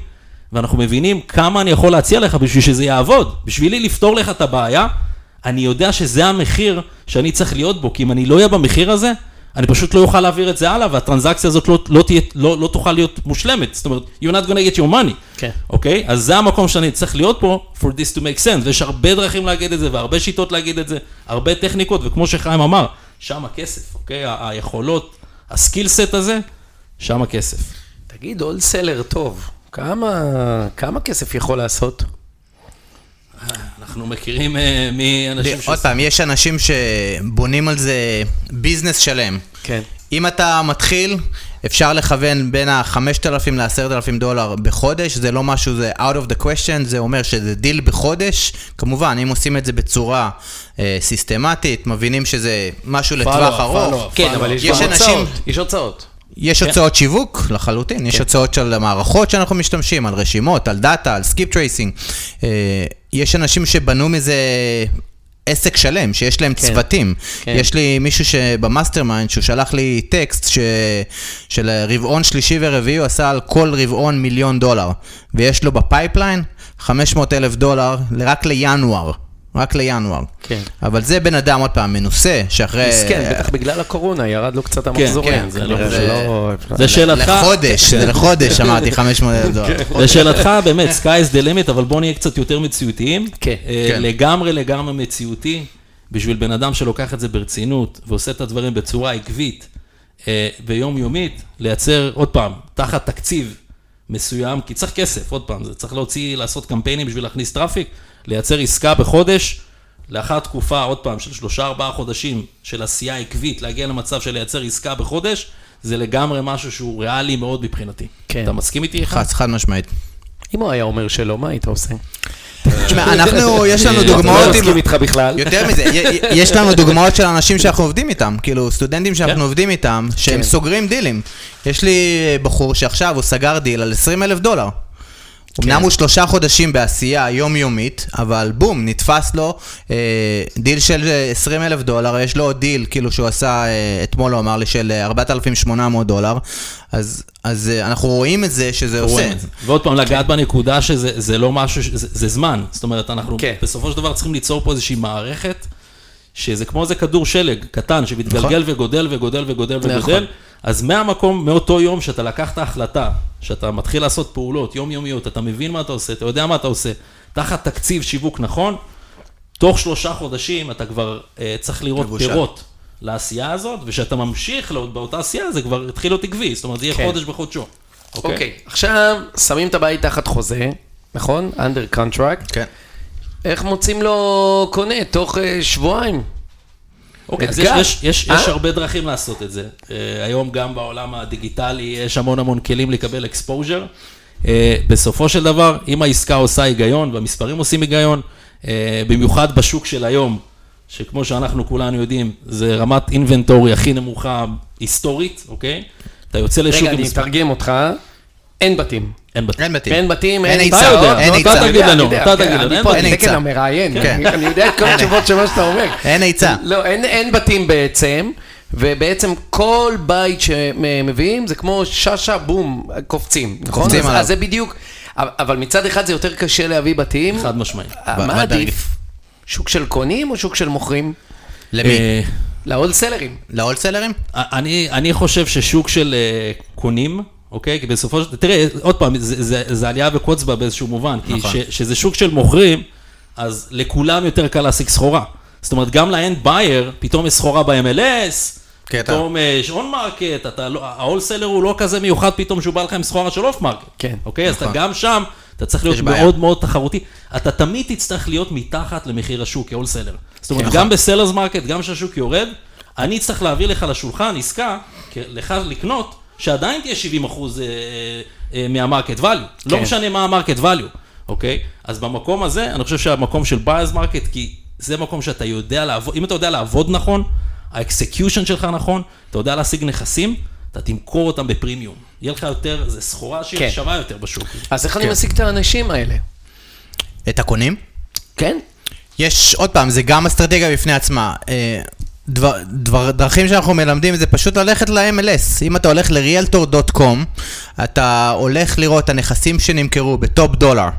Speaker 4: ואנחנו מבינים כמה אני יכול להציע לך בשביל שזה יעבוד. בשבילי לפתור לך את הבעיה, אני יודע שזה המחיר שאני צריך להיות בו, כי אם אני לא אהיה במחיר הזה, אני פשוט לא אוכל להעביר את זה הלאה, והטרנזקציה הזאת לא, לא, תהיה, לא, לא תוכל להיות מושלמת. זאת אומרת, you're not gonna get your money.
Speaker 2: כן.
Speaker 4: אוקיי? אז זה המקום שאני צריך להיות פה, for this to make sense. ויש הרבה דרכים להגיד את זה, והרבה שיטות להגיד את זה, הרבה טכניקות, וכמו שחיים אמר, שם הכסף, אוקיי? ה- היכולות הסקיל סט הזה, שם הכסף.
Speaker 2: תגיד, wholesaler טוב, כמה, כמה כסף יכול לעשות?
Speaker 4: אנחנו מכירים אה, מאנשים
Speaker 3: עוד פעם, יש אנשים שבונים על זה ביזנס שלם.
Speaker 2: כן.
Speaker 3: אם אתה מתחיל, אפשר לכוון בין ה-5,000 ל-10,000 דולר בחודש, זה לא משהו, זה out of the question, זה אומר שזה דיל בחודש. כמובן, אם עושים את זה בצורה אה, סיסטמטית, מבינים שזה משהו לטווח ארוך.
Speaker 2: כן, אבל יש
Speaker 3: יש
Speaker 2: גם
Speaker 3: אנשים-
Speaker 2: הוצאות. יש הוצאות.
Speaker 3: יש
Speaker 4: כן.
Speaker 3: הוצאות שיווק לחלוטין, יש הוצאות של מערכות שאנחנו משתמשים, על רשימות, על דאטה, על skip tracing. יש אנשים שבנו מזה עסק שלם, שיש להם
Speaker 2: כן.
Speaker 3: צוותים.
Speaker 2: כן.
Speaker 3: יש לי מישהו שב mastermind, שהוא שלח לי טקסט ש... של רבעון שלישי ורביעי, הוא עשה על כל רבעון מיליון דולר. ויש לו ב pipeline 500 אלף דולר רק לינואר. רק לינואר.
Speaker 2: כן.
Speaker 3: אבל זה בן אדם, עוד פעם, מנוסה, שאחרי...
Speaker 2: מסכן, בטח בגלל הקורונה ירד לו קצת המחזורים.
Speaker 3: כן,
Speaker 2: זה
Speaker 3: זה לא-.
Speaker 4: זה שאלתך,
Speaker 3: לחודש, זה לחודש, אמרתי [LAUGHS] 500 אלף דולר.
Speaker 4: לשאלתך, באמת, sky is the limit, אבל בוא נהיה קצת יותר מציאותיים.
Speaker 2: כן.
Speaker 4: אה,
Speaker 3: כן.
Speaker 4: לגמרי לגמרי מציאותי, בשביל בן אדם שלוקח את זה ברצינות, ועושה את הדברים בצורה עקבית אה, ויומיומית, לייצר, עוד פעם, תחת תקציב מסוים, כי צריך כסף, עוד פעם, זה צריך להוציא, לעשות קמפיינים בשביל להכניס traffic, לייצר עסקה בחודש, לאחר תקופה, עוד פעם, של שלושה ארבעה חודשים של עשייה עקבית, להגיע למצב של לייצר עסקה בחודש, זה לגמרי משהו שהוא ריאלי מאוד מבחינתי.
Speaker 2: כן.
Speaker 4: אתה מסכים איתי?
Speaker 3: חד חד משמעית.
Speaker 2: אם הוא היה אומר שלא, מה היית עושה?
Speaker 3: תשמע, [LAUGHS] אנחנו, יש לנו
Speaker 2: לא
Speaker 3: דוגמאות,
Speaker 2: מסכים
Speaker 3: עם-
Speaker 2: איתך בכלל.
Speaker 3: יותר מזה, יש לנו דוגמאות של אנשים שאנחנו עובדים איתם, כאילו סטודנטים שאנחנו
Speaker 4: כן.
Speaker 3: עובדים איתם, שהם
Speaker 2: כן.
Speaker 3: סוגרים דילים. יש לי בחור שעכשיו הוא סגר דיל על 20 אלף דולר. אמנם הוא שלושה חודשים בעשייה יומיומית, אבל בום, נתפס לו אה, דיל של אה, 20 אלף דולר, יש לו עוד דיל, כאילו שהוא עשה, אה, אתמול הוא אמר לי, של אה, 4,800 דולר, אז, אז אה, אנחנו רואים את זה שזה עושה.
Speaker 4: רואים את זה. ועוד פעם, לגעת בנקודה שזה זה לא משהו, זה, זה זמן. זאת אומרת, אנחנו
Speaker 2: כן.
Speaker 4: בסופו של דבר צריכים ליצור פה איזושהי מערכת, שזה כמו איזה כדור שלג קטן, שמתגלגל וגודל וגודל וגודל
Speaker 2: נכון.
Speaker 4: וגודל. אז מהמקום, מאותו יום שאתה לקחת החלטה, שאתה מתחיל לעשות פעולות יומיומיות, אתה מבין מה אתה עושה, אתה יודע מה אתה עושה, תחת תקציב שיווק נכון, תוך שלושה חודשים אתה כבר אה, צריך לראות
Speaker 3: מבושל.
Speaker 4: פירות לעשייה הזאת, וכשאתה ממשיך לא- באותה עשייה, זה כבר התחיל להיות עקבי, זאת אומרת, זה יהיה
Speaker 2: כן.
Speaker 4: חודש בחודשו.
Speaker 2: אוקיי, עכשיו שמים את הבית תחת חוזה, נכון? under contract.
Speaker 3: כן.
Speaker 2: איך מוצאים לו קונה? תוך אה, שבועיים.
Speaker 4: אוקיי, אז. יש, יש, יש,
Speaker 2: אה?
Speaker 4: יש הרבה דרכים לעשות את זה. Uh, היום גם בעולם הדיגיטלי יש המון המון כלים לקבל exposure. Uh, בסופו של דבר, אם העסקה עושה היגיון והמספרים עושים היגיון, uh, במיוחד בשוק של היום, שכמו שאנחנו כולנו יודעים, זה רמת אינבנטורי הכי נמוכה היסטורית, אוקיי? אתה יוצא לשוק
Speaker 2: רגע, אני
Speaker 4: מספר...
Speaker 2: אתרגם אותך. אין בתים.
Speaker 4: אין בתים.
Speaker 3: אין בתים.
Speaker 2: אין בתים,
Speaker 3: אין
Speaker 2: אין
Speaker 3: היצע,
Speaker 2: לא,
Speaker 3: היצע.
Speaker 2: אתה
Speaker 3: תגיד
Speaker 2: יודע,
Speaker 4: לנו,
Speaker 2: אני יודע,
Speaker 4: אתה
Speaker 2: כן,
Speaker 4: תגיד לנו,
Speaker 2: אני
Speaker 4: אין
Speaker 2: פה
Speaker 3: בתים.
Speaker 2: על תקן
Speaker 3: אין
Speaker 2: המראיין,
Speaker 3: כן.
Speaker 2: אני- אני יודע את כל התשובות של מה שאתה אומר.
Speaker 3: אין היצע.
Speaker 2: לא, אין, בתים בעצם, ובעצם כל בית שמביאים זה כמו שאשא בום, קופצים, נכון?
Speaker 3: קופצים
Speaker 2: אז,
Speaker 3: עליו.
Speaker 2: אז זה בדיוק, אבל מצד אחד זה יותר קשה להביא בתים.
Speaker 4: חד משמעית.
Speaker 2: אה, מה. עדיף? שוק של קונים או שוק של מוכרים?
Speaker 3: למי?
Speaker 4: אה,
Speaker 2: להולסלרים.
Speaker 3: להולסלרים?
Speaker 4: אני, אני חושב ששוק של אה, קונים, אוקיי? כי בסופו של... תראה, עוד פעם, זה, זה, זה עלייה וקוץ בה באיזשהו מובן. כי
Speaker 3: נכון.
Speaker 4: ש, שזה שוק של מוכרים, אז לכולם יותר קל להשיג סחורה. זאת אומרת, גם ל end buyer, פתאום יש סחורה ב-MLS. פתאום אה, יש on market, ה wholesaler הוא לא כזה מיוחד פתאום שהוא בא לך עם סחורה של off market.
Speaker 2: כן,
Speaker 4: אוקיי? אז אתה
Speaker 3: נכון.
Speaker 4: גם שם, אתה צריך להיות. מאוד מאוד תחרותי. אתה תמיד תצטרך להיות מתחת למחיר השוק כ wholesaler. זאת אומרת,
Speaker 3: כן,
Speaker 4: גם ב sellers market, גם כשהשוק יורד, אני אצטרך להעביר לך לשולחן עסקה, לך לקנות, שעדיין תהיה 70 אחוז אה, אה, מה market value. לא
Speaker 2: כן.
Speaker 4: משנה מה ה market value, אוקיי? אז במקום הזה, אני חושב שהמקום של buyers market, כי זה מקום שאתה יודע לעבוד, אם אתה יודע לעבוד נכון, ה execution שלך נכון, אתה יודע להשיג נכסים, אתה תמכור אותם בפרימיום. יהיה לך יותר, זו סחורה שהיא
Speaker 2: כן.
Speaker 4: שווה יותר בשוק.
Speaker 2: אז איך אני
Speaker 3: כן.
Speaker 2: משיג את האנשים האלה?
Speaker 3: את הקונים?
Speaker 2: כן?
Speaker 3: יש, עוד פעם, זה גם אסטרטגיה בפני עצמה. דבר, דבר, דרכים שאנחנו מלמדים זה פשוט ללכת ל-MLS. אם אתה הולך ל-realtor.com, אתה הולך לראות את הנכסים שנמכרו ב top dollar,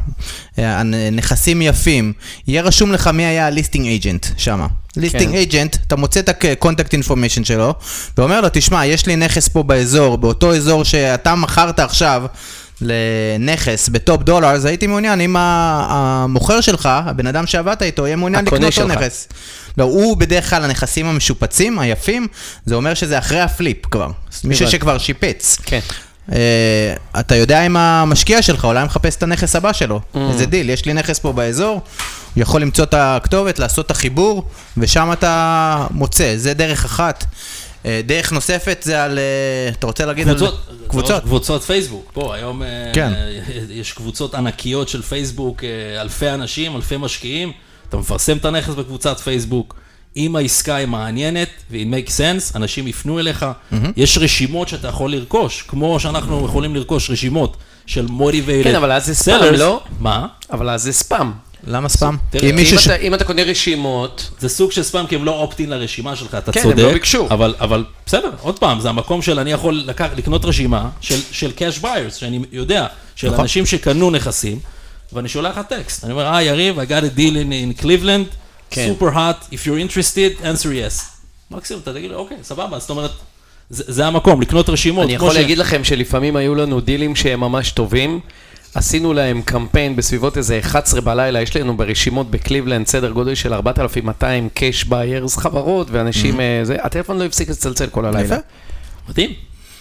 Speaker 3: נכסים יפים, יהיה רשום לך מי היה ה listing agent שם. listing agent, אתה מוצא את ה-contact information שלו, ואומר לו, תשמע, יש לי נכס פה באזור, באותו אזור שאתה מכרת עכשיו, לנכס ב top dollar, אז הייתי מעוניין אם המוכר שלך, הבן אדם שעבדת איתו, יהיה מעוניין לקנות
Speaker 2: שלך.
Speaker 3: נכס. לא, הוא בדרך כלל הנכסים המשופצים, היפים, זה אומר שזה אחרי ה flip כבר. מישהו. שכבר שיפץ.
Speaker 2: כן.
Speaker 3: אה, אתה יודע אם המשקיע שלך אולי מחפש את הנכס הבא שלו.
Speaker 2: Mm.
Speaker 3: איזה דיל, יש לי נכס פה באזור, הוא יכול למצוא את הכתובת, לעשות את החיבור, ושם אתה מוצא, זה דרך אחת. אה, דרך נוספת זה על, אה, אתה רוצה להגיד
Speaker 4: קבוצות,
Speaker 3: על קבוצות?
Speaker 4: קבוצות פייסבוק. בוא, היום אה,
Speaker 3: כן.
Speaker 4: יש קבוצות ענקיות של פייסבוק, אלפי אנשים, אלפי משקיעים. אתה מפרסם את הנכס בקבוצת פייסבוק. אם העסקה היא מעניינת, והיא make sense, אנשים יפנו אליך. יש רשימות שאתה יכול לרכוש, כמו שאנחנו יכולים לרכוש רשימות של motivated
Speaker 2: כן, אבל אז זה ספאם. לא?
Speaker 4: מה?
Speaker 2: אבל אז זה ספאם.
Speaker 3: למה ספאם?
Speaker 4: תראה,
Speaker 3: כי
Speaker 2: כי
Speaker 3: מישהו
Speaker 2: אם
Speaker 3: ש...
Speaker 2: אתה- אם אתה קונה רשימות,
Speaker 4: זה סוג של ספאם, כי הם לא אופטין לרשימה שלך, אתה
Speaker 2: כן,
Speaker 4: צודק.
Speaker 2: הם לא ביקשו.
Speaker 4: אבל, אבל בסדר, עוד פעם, זה המקום של אני יכול לקח, לקנות רשימה של, של cash buyers, שאני יודע, של
Speaker 3: נכון.
Speaker 4: אנשים שקנו נכסים, ואני שולח לך טקסט. אני אומר, אה, יריב, I got a deal in, in Cleveland,
Speaker 2: כן.
Speaker 4: super hot, if you're interested, answer yes. מקסימום, אתה תגיד לי, אוקיי, סבבה, זאת אומרת, זה, זה המקום, לקנות רשימות.
Speaker 2: אני יכול
Speaker 4: ש-
Speaker 2: להגיד לכם שלפעמים היו לנו דילים שהם ממש טובים. עשינו להם קמפיין בסביבות איזה 11 בלילה, יש לנו ברשימות בקליבלנד סדר גודל של 4,200 cash buyers, חברות ואנשים, אה, זה, הטלפון לא הפסיק לצלצל כל הלילה.
Speaker 3: יפה.
Speaker 4: מדהים,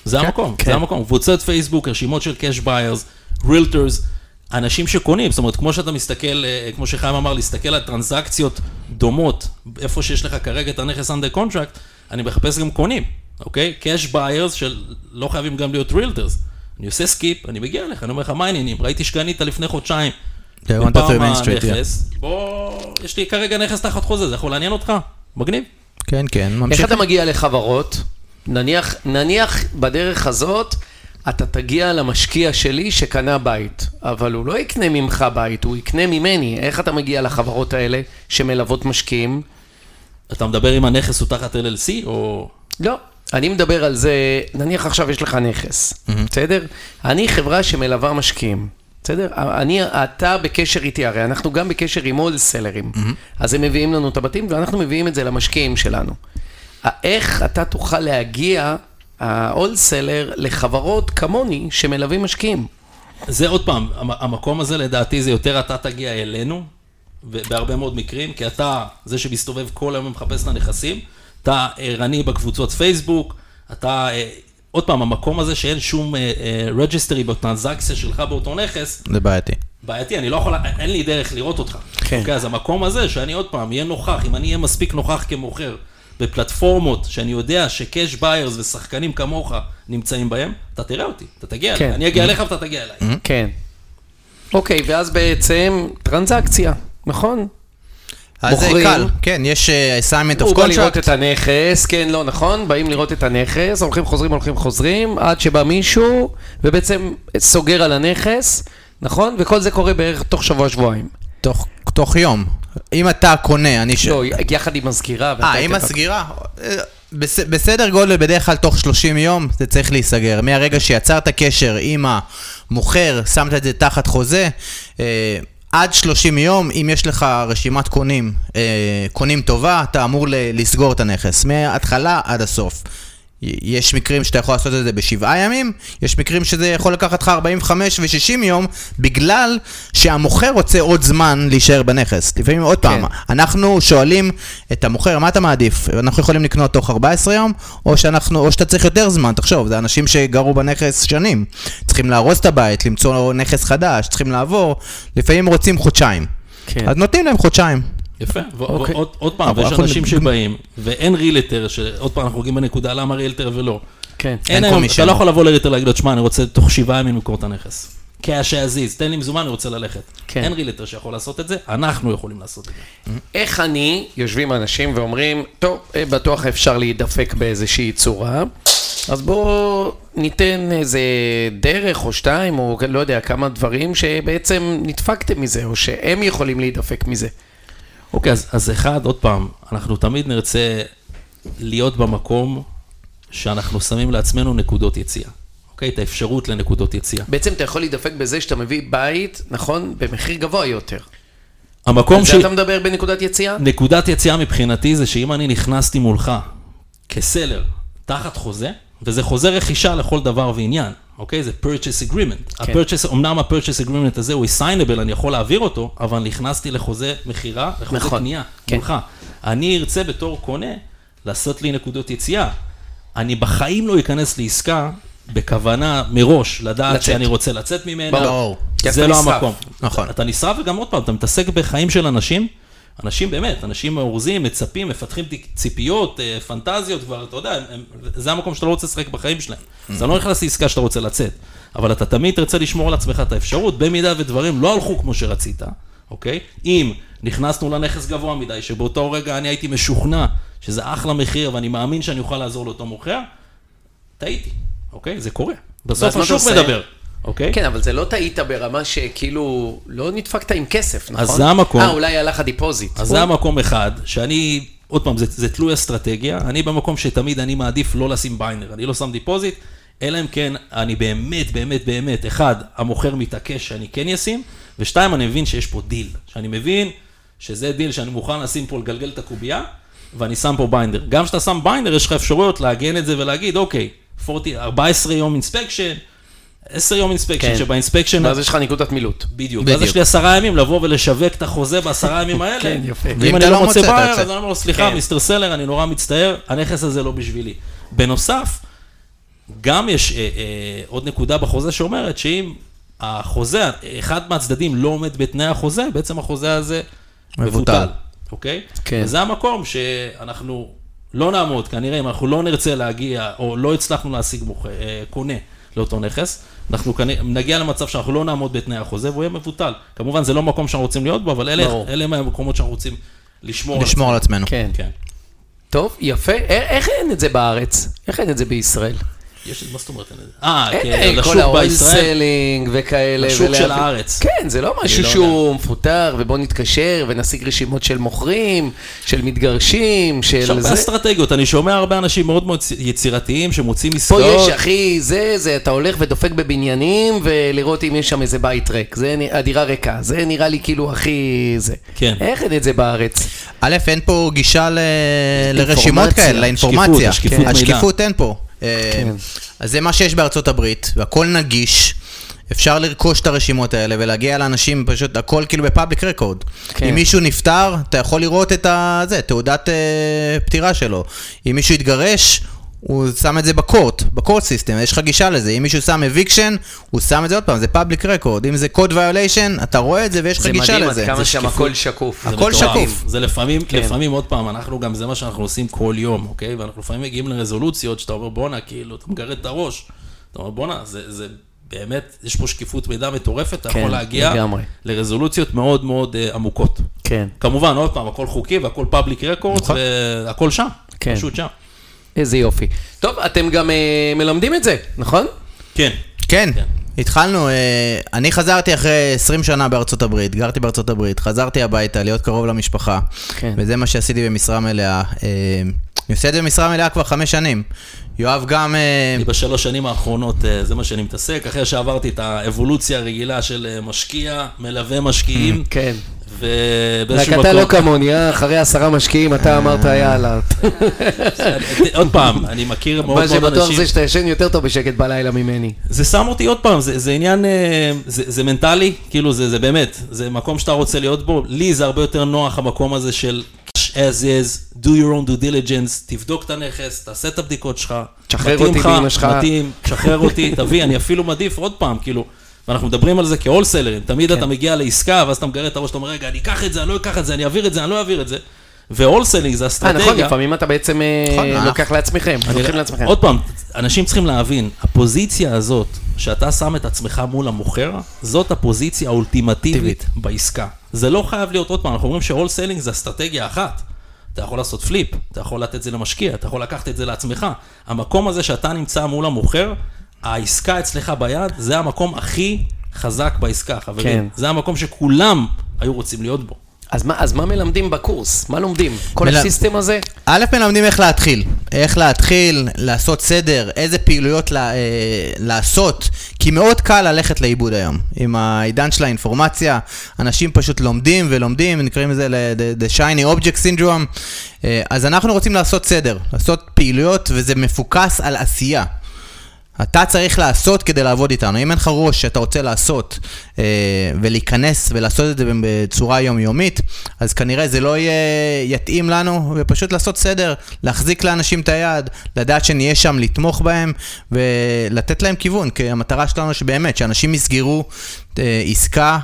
Speaker 4: זה המקום,
Speaker 2: כן.
Speaker 4: זה המקום. קבוצות פייסבוק, רשימות של cash buyers, realtors, אנשים שקונים, זאת אומרת, כמו שאתה מסתכל, אה, כמו שחיים אמר, להסתכל על טרנזקציות דומות, איפה שיש לך כרגע את הנכס under contract, אני מחפש גם קונים, אוקיי? cash buyers שלא חייבים גם להיות realtors. אני עושה skip, אני מגיע אליך, אני אומר לך, מה העניינים? ראיתי שקנית לפני חודשיים.
Speaker 3: To
Speaker 4: בפעם הנכס, בוא, יש לי כרגע נכס תחת חוזה, זה יכול לעניין אותך? מגניב.
Speaker 3: כן, כן,
Speaker 2: איך
Speaker 3: ממשיך.
Speaker 2: אתה מגיע לחברות? נניח, נניח בדרך הזאת, אתה תגיע למשקיע שלי שקנה בית, אבל הוא לא יקנה ממך בית, הוא יקנה ממני. איך אתה מגיע לחברות האלה שמלוות משקיעים?
Speaker 4: אתה מדבר אם הנכס הוא תחת LLC, או...
Speaker 2: לא. אני מדבר על זה, נניח עכשיו יש לך נכס, בסדר? אני חברה שמלווה משקיעים, בסדר? אני, אתה בקשר איתי, הרי אנחנו גם בקשר עם הולסלרים. אז הם מביאים לנו את הבתים ואנחנו מביאים את זה למשקיעים שלנו. איך אתה תוכל להגיע, ה wholesaler, לחברות כמוני שמלווים משקיעים?
Speaker 4: זה עוד פעם, המ- המקום הזה לדעתי זה יותר אתה תגיע אלינו, בהרבה מאוד מקרים, כי אתה זה שמסתובב כל היום ומחפש את הנכסים, אתה ערני בקבוצות פייסבוק, אתה, אה, עוד פעם, המקום הזה שאין שום registry בטרנזקציה שלך באותו נכס,
Speaker 3: זה בעייתי.
Speaker 4: בעייתי, אני לא יכול, אין לי דרך לראות אותך.
Speaker 2: כן.
Speaker 4: אוקיי, אז המקום הזה, שאני עוד פעם, אהיה נוכח, אם אני אהיה מספיק נוכח כמוכר, בפלטפורמות שאני יודע שקאש ביירס ושחקנים כמוך נמצאים בהם, אתה תראה אותי, אתה תגיע
Speaker 2: כן.
Speaker 4: אליי. אני אגיע אליך ואתה תגיע אליי.
Speaker 2: כן. אוקיי, ואז בעצם טרנזקציה, נכון?
Speaker 3: אז זה
Speaker 2: מוכרים.
Speaker 3: קל, כן, יש אה, assignment
Speaker 2: הוא
Speaker 3: of
Speaker 2: בא לראות
Speaker 3: contract.
Speaker 2: את הנכס, כן, לא, נכון? באים לראות את הנכס, הולכים חוזרים, הולכים חוזרים, עד שבא מישהו, ובעצם סוגר על הנכס, נכון? וכל זה קורה בערך תוך שבוע-שבועיים.
Speaker 3: תוך- תוך יום. אם אתה קונה, אני ש...
Speaker 2: לא, יחד עם הסגירה. ואתה
Speaker 3: אה, עם הסגירה? אה, בס- בסדר גודל, בדרך כלל תוך 30 יום זה צריך להיסגר. מהרגע שיצרת קשר עם המוכר, שמת את זה תחת חוזה, אה, עד 30 יום, אם יש לך רשימת קונים, אה, קונים טובה, אתה אמור לסגור את הנכס, מההתחלה עד הסוף. יש מקרים שאתה יכול לעשות את זה בשבעה ימים, יש מקרים שזה יכול לקחת לך 45 ו-60 יום, בגלל שהמוכר רוצה עוד זמן להישאר בנכס. לפעמים עוד פעם, אנחנו שואלים את המוכר, מה אתה מעדיף? אנחנו יכולים לקנות תוך 14 יום, או, שאנחנו, או שאתה צריך יותר זמן, תחשוב, זה אנשים שגרו בנכס שנים. צריכים לארוז את הבית, למצוא נכס חדש, צריכים לעבור, לפעמים רוצים חודשיים.
Speaker 2: כן.
Speaker 3: אז נותנים להם חודשיים.
Speaker 4: יפה,
Speaker 2: אוקיי.
Speaker 4: ועוד עוד פעם, ויש אנשים
Speaker 3: נ-
Speaker 4: שבאים, ואין רילטר, שעוד פעם אנחנו מגיעים בנקודה למה רילטר ולא.
Speaker 2: כן.
Speaker 4: אין
Speaker 3: אין
Speaker 4: היום. אתה לא יכול לבוא לרילטר להגיד לו, תשמע, אני רוצה תוך שבעה ימים למכור את הנכס. as is, תן לי מזומן, אני רוצה ללכת.
Speaker 2: כן.
Speaker 4: אין רילטר שיכול לעשות את זה, אנחנו יכולים לעשות את זה.
Speaker 2: איך אני, יושבים אנשים ואומרים, טוב, אה, בטוח אפשר להידפק באיזושהי צורה, אז בואו ניתן איזה דרך או שתיים, או לא יודע, כמה דברים שבעצם נדפקתם מזה, או שהם יכולים להידפק מזה.
Speaker 4: אוקיי, אז, אז אחד, עוד פעם, אנחנו תמיד נרצה להיות במקום שאנחנו שמים לעצמנו נקודות יציאה. אוקיי? את האפשרות לנקודות יציאה.
Speaker 2: בעצם אתה יכול להידפק בזה שאתה מביא בית, נכון, במחיר גבוה יותר.
Speaker 4: המקום
Speaker 2: על
Speaker 4: ש...
Speaker 2: זה אתה מדבר בנקודת יציאה?
Speaker 4: נקודת יציאה מבחינתי זה שאם אני נכנסתי מולך כסלר תחת חוזה, וזה חוזה רכישה לכל דבר ועניין, אוקיי? זה purchase agreement. ה-purchase, אמנם ה-purchase agreement הזה הוא assignable, אני יכול להעביר אותו, אבל נכנסתי לחוזה מכירה, לחוזה
Speaker 2: נכון.
Speaker 4: קנייה,
Speaker 2: כן.
Speaker 4: מולך. אני ארצה בתור קונה לעשות לי נקודות יציאה. אני בחיים לא אכנס לעסקה בכוונה מראש לדעת
Speaker 2: לצאת.
Speaker 4: שאני רוצה לצאת ממנה.
Speaker 3: ברור.
Speaker 4: זה לא
Speaker 2: נשרף.
Speaker 4: המקום.
Speaker 3: נכון.
Speaker 4: אתה נשרף וגם עוד פעם, אתה מתעסק בחיים של אנשים, אנשים באמת, אנשים מאורזים, מצפים, מפתחים ציפיות, אה, פנטזיות כבר, אתה יודע, הם, הם, זה המקום שאתה לא רוצה לשחק בחיים שלהם. אז אתה לא נכנס לעסקה שאתה רוצה לצאת, אבל אתה תמיד תרצה לשמור על עצמך את האפשרות, במידה ודברים לא הלכו כמו שרצית, אוקיי? אם נכנסנו לנכס גבוה מדי, שבאותו רגע אני הייתי משוכנע שזה אחלה מחיר ואני מאמין שאני אוכל לעזור לאותו מוכר, טעיתי, אוקיי? זה קורה. בסוף השוק? מדבר, אוקיי?
Speaker 2: כן, אבל זה לא טעית ברמה שכאילו, לא נדפקת עם כסף, נכון?
Speaker 4: זה המקום.
Speaker 2: אה, אולי הלך ה deposit.
Speaker 4: אז זה המקום אחד, שאני, עוד פעם, זה, זה תלוי אסטרטגיה, אני במקום שתמיד אני מעדיף לא לשים binder, אני לא שם deposit, אלא אם כן אני באמת, באמת, באמת, אחד, המוכר מתעקש שאני כן אשים, ושתיים, אני מבין שיש פה דיל, שאני מבין שזה דיל שאני מוכן לשים פה, לגלגל את הקובייה, ואני שם פה binder. גם כשאתה שם binder, יש לך אפשרויות לעגן את זה ולהגיד, אוקיי, 40, 14 יום inspection, 10 יום inspection,
Speaker 2: כן.
Speaker 4: שב inspection...
Speaker 2: ואז יש לך נקודת מילוט.
Speaker 4: בדיוק. ואז יש לי עשרה ימים לבוא ולשווק את החוזה בעשרה ימים [LAUGHS] האלה.
Speaker 2: כן, יפה.
Speaker 3: ואם
Speaker 4: אני
Speaker 3: לא
Speaker 4: לא מוצא
Speaker 3: יוצא.
Speaker 4: אז אני אומר לו, סליחה,
Speaker 2: כן.
Speaker 4: Mister seller, אני נורא מצטער, הנכס הזה לא בשבילי. בנוסף, גם יש אה, אה, עוד נקודה בחוזה שאומרת שאם החוזה, אחד מהצדדים לא עומד בתנאי החוזה, בעצם החוזה הזה
Speaker 3: מבוטל.
Speaker 4: מבוטל, אוקיי?
Speaker 2: כן.
Speaker 4: וזה המקום שאנחנו לא נעמוד, כנראה, אם אנחנו לא נרצה להגיע, או לא הצלחנו להשיג מוכר, אה, קונה לאותו נכס, אנחנו נגיע למצב שאנחנו לא נעמוד בתנאי החוזה והוא יהיה מבוטל. כמובן, זה לא מקום שאנחנו רוצים להיות בו, אבל אלה,
Speaker 2: ברור.
Speaker 4: אלה הם המקומות שאנחנו רוצים לשמור על
Speaker 3: לשמור על עצמנו.
Speaker 2: כן.
Speaker 4: כן.
Speaker 2: טוב, יפה. א- איך אין את זה בארץ? איך אין את זה בישראל?
Speaker 4: יש, מה זאת אומרת? אין את זה? אה, כן,
Speaker 2: כל
Speaker 4: לשוק בישראל.
Speaker 2: ה wholesaling וכאלה.
Speaker 4: לשוק של הארץ.
Speaker 2: כן, זה לא משהו
Speaker 4: לא
Speaker 2: שהוא מפותח, ובוא נתקשר ונשיג רשימות של מוכרים, של מתגרשים,
Speaker 4: יש
Speaker 2: של
Speaker 4: הרבה
Speaker 2: זה.
Speaker 4: אסטרטגיות, אני שומע הרבה אנשים מאוד מאוד יצירתיים שמוצאים
Speaker 2: פה
Speaker 4: עסקאות.
Speaker 2: יש, אחי, זה, זה, אתה הולך ודופק בבניינים, ולראות אם יש שם איזה בית ריק. זה הדירה ריקה. זה נראה לי כאילו הכי... זה.
Speaker 4: כן.
Speaker 2: איך אין את זה בארץ?
Speaker 3: א', אין פה גישה ל... לרשימות. כאלה, לאינפורמציה.
Speaker 4: מידע.
Speaker 3: השקיפות אין פה. אה,
Speaker 2: כן.
Speaker 3: אז זה מה שיש בארצות הברית, והכל נגיש. אפשר לרכוש את הרשימות האלה ולהגיע לאנשים, פשוט הכל כאילו ב public record.
Speaker 2: כן.
Speaker 3: אם מישהו נפטר, אתה יכול לראות את ה... זה, תעודת אה, פטירה שלו. אם מישהו התגרש, הוא שם את זה ב court, ב court system, יש לך גישה לזה. אם מישהו שם eviction, הוא שם את זה עוד פעם, זה public record. אם זה code violation, אתה רואה את זה ויש לך
Speaker 2: זה
Speaker 3: גישה
Speaker 2: מדהים עד
Speaker 3: לזה.
Speaker 2: כמה
Speaker 3: זה
Speaker 2: שם. הכל שקוף.
Speaker 4: זה
Speaker 3: הכל. שקוף.
Speaker 4: זה לפעמים,
Speaker 2: כן.
Speaker 4: לפעמים עוד פעם, אנחנו גם, זה מה שאנחנו עושים כל יום, אוקיי? ואנחנו לפעמים מגיעים לרזולוציות שאתה אומר, בואנה, כאילו, אתה מגרד את הראש. אתה אומר, בואנה, זה, זה באמת, יש פה שקיפות מידע מטורפת, אתה
Speaker 2: כן,
Speaker 4: יכול להגיע
Speaker 2: לגמרי.
Speaker 4: לרזולוציות מאוד מאוד אה, עמוקות.
Speaker 2: כן.
Speaker 4: כמובן, עוד פעם, הכל חוקי והכל פאבליק רקורד,
Speaker 3: נכון.
Speaker 4: והכל שם,
Speaker 2: כן.
Speaker 4: פשוט שם.
Speaker 2: איזה יופי. טוב, אתם גם אה, מלמדים את זה, נכון?
Speaker 4: כן.
Speaker 3: כן,
Speaker 4: כן.
Speaker 3: התחלנו, אה, אני חזרתי אחרי 20 שנה בארצות הברית, גרתי בארצות הברית, חזרתי הביתה להיות קרוב למשפחה,
Speaker 2: כן.
Speaker 3: וזה מה שעשיתי במשרה מלאה. אה, אני עושה את זה במשרה מלאה כבר חמש שנים. יואב גם, אה,
Speaker 4: אני בשלוש שנים האחרונות, אה, זה מה שאני מתעסק, אחרי שעברתי את האבולוציה הרגילה של אה, משקיע, מלווה משקיעים,
Speaker 2: כן.
Speaker 4: ובאיזשהו
Speaker 2: רק
Speaker 4: מקום...
Speaker 2: אתה לא כמוני, אה? אחרי עשרה משקיעים אתה אמרת יאללה. [LAUGHS]
Speaker 4: עוד פעם, אני מכיר מאוד
Speaker 2: מה
Speaker 4: מאוד
Speaker 2: שבטוח
Speaker 4: אנשים...
Speaker 2: זה שאתה ישן יותר טוב בשקט בלילה ממני.
Speaker 4: זה שם אותי עוד פעם, זה, עניין, אה, זה, מנטלי, כאילו זה, באמת, זה מקום שאתה רוצה להיות בו. לי זה הרבה יותר נוח המקום הזה של as is, do your own due diligence, תבדוק את הנכס, תעשה את הבדיקות שלך.
Speaker 2: תשחרר אותי
Speaker 4: לך,
Speaker 2: באמא שלך.
Speaker 4: מתאים, תשחרר אותי, תביא, אני אפילו מעדיף עוד פעם, כאילו, ואנחנו מדברים על זה כהולסלרים, תמיד
Speaker 2: כן.
Speaker 4: אתה מגיע לעסקה, ואז אתה מגרד את הראש, אתה אומר, רגע, אני אקח את זה, אני לא אקח את זה, אני אעביר את זה, אני לא אעביר את זה. והולסלינג זה
Speaker 2: אה, נכון,
Speaker 4: אסטרטגיה.
Speaker 2: לפעמים אתה בעצם אה,
Speaker 3: נכון, אה.
Speaker 2: לוקח לעצמכם, לוקחים לעצמכם.
Speaker 4: עוד פעם, אנשים צריכים להבין, הפוזיציה הזאת, שאתה שם את עצמך מול המוכר, זאת הפוזיציה האולטימטיבית
Speaker 3: טיבית.
Speaker 4: בעסקה. זה לא חייב להיות, עוד פעם, אנחנו אומרים ש wholesaling זה אסטרטגיה אחת. אתה יכול לעשות flip, אתה יכול לתת את זה למשקיע, אתה יכול לקחת את זה לעצמך. המקום הזה שאתה נמצא מול המוכר, העסקה אצלך ביד, זה המקום הכי חזק בעסקה, חברים.
Speaker 2: כן.
Speaker 4: זה המקום שכולם היו רוצים להיות בו.
Speaker 2: אז מה- אז מה מלמדים בקורס? מה לומדים? כל
Speaker 3: מל-
Speaker 2: ה system הזה?
Speaker 3: א', מלמדים איך להתחיל. איך להתחיל, לעשות סדר, איזה פעילויות לה, אה, לעשות, כי מאוד קל ללכת לאיבוד היום. עם העידן של האינפורמציה, אנשים פשוט לומדים ולומדים, נקראים לזה the shiny object syndrome. אה, אז אנחנו רוצים לעשות סדר, לעשות פעילויות, וזה מפוקס על עשייה. אתה צריך לעשות כדי לעבוד איתנו. אם אין לך ראש שאתה רוצה לעשות אה, ולהיכנס ולעשות את זה בצורה יומיומית, אז כנראה זה לא יהיה, יתאים לנו, ופשוט לעשות סדר, להחזיק לאנשים את היד, לדעת שנהיה שם לתמוך בהם ולתת להם כיוון, כי המטרה שלנו שבאמת, שאנשים יסגרו אה, עסקה.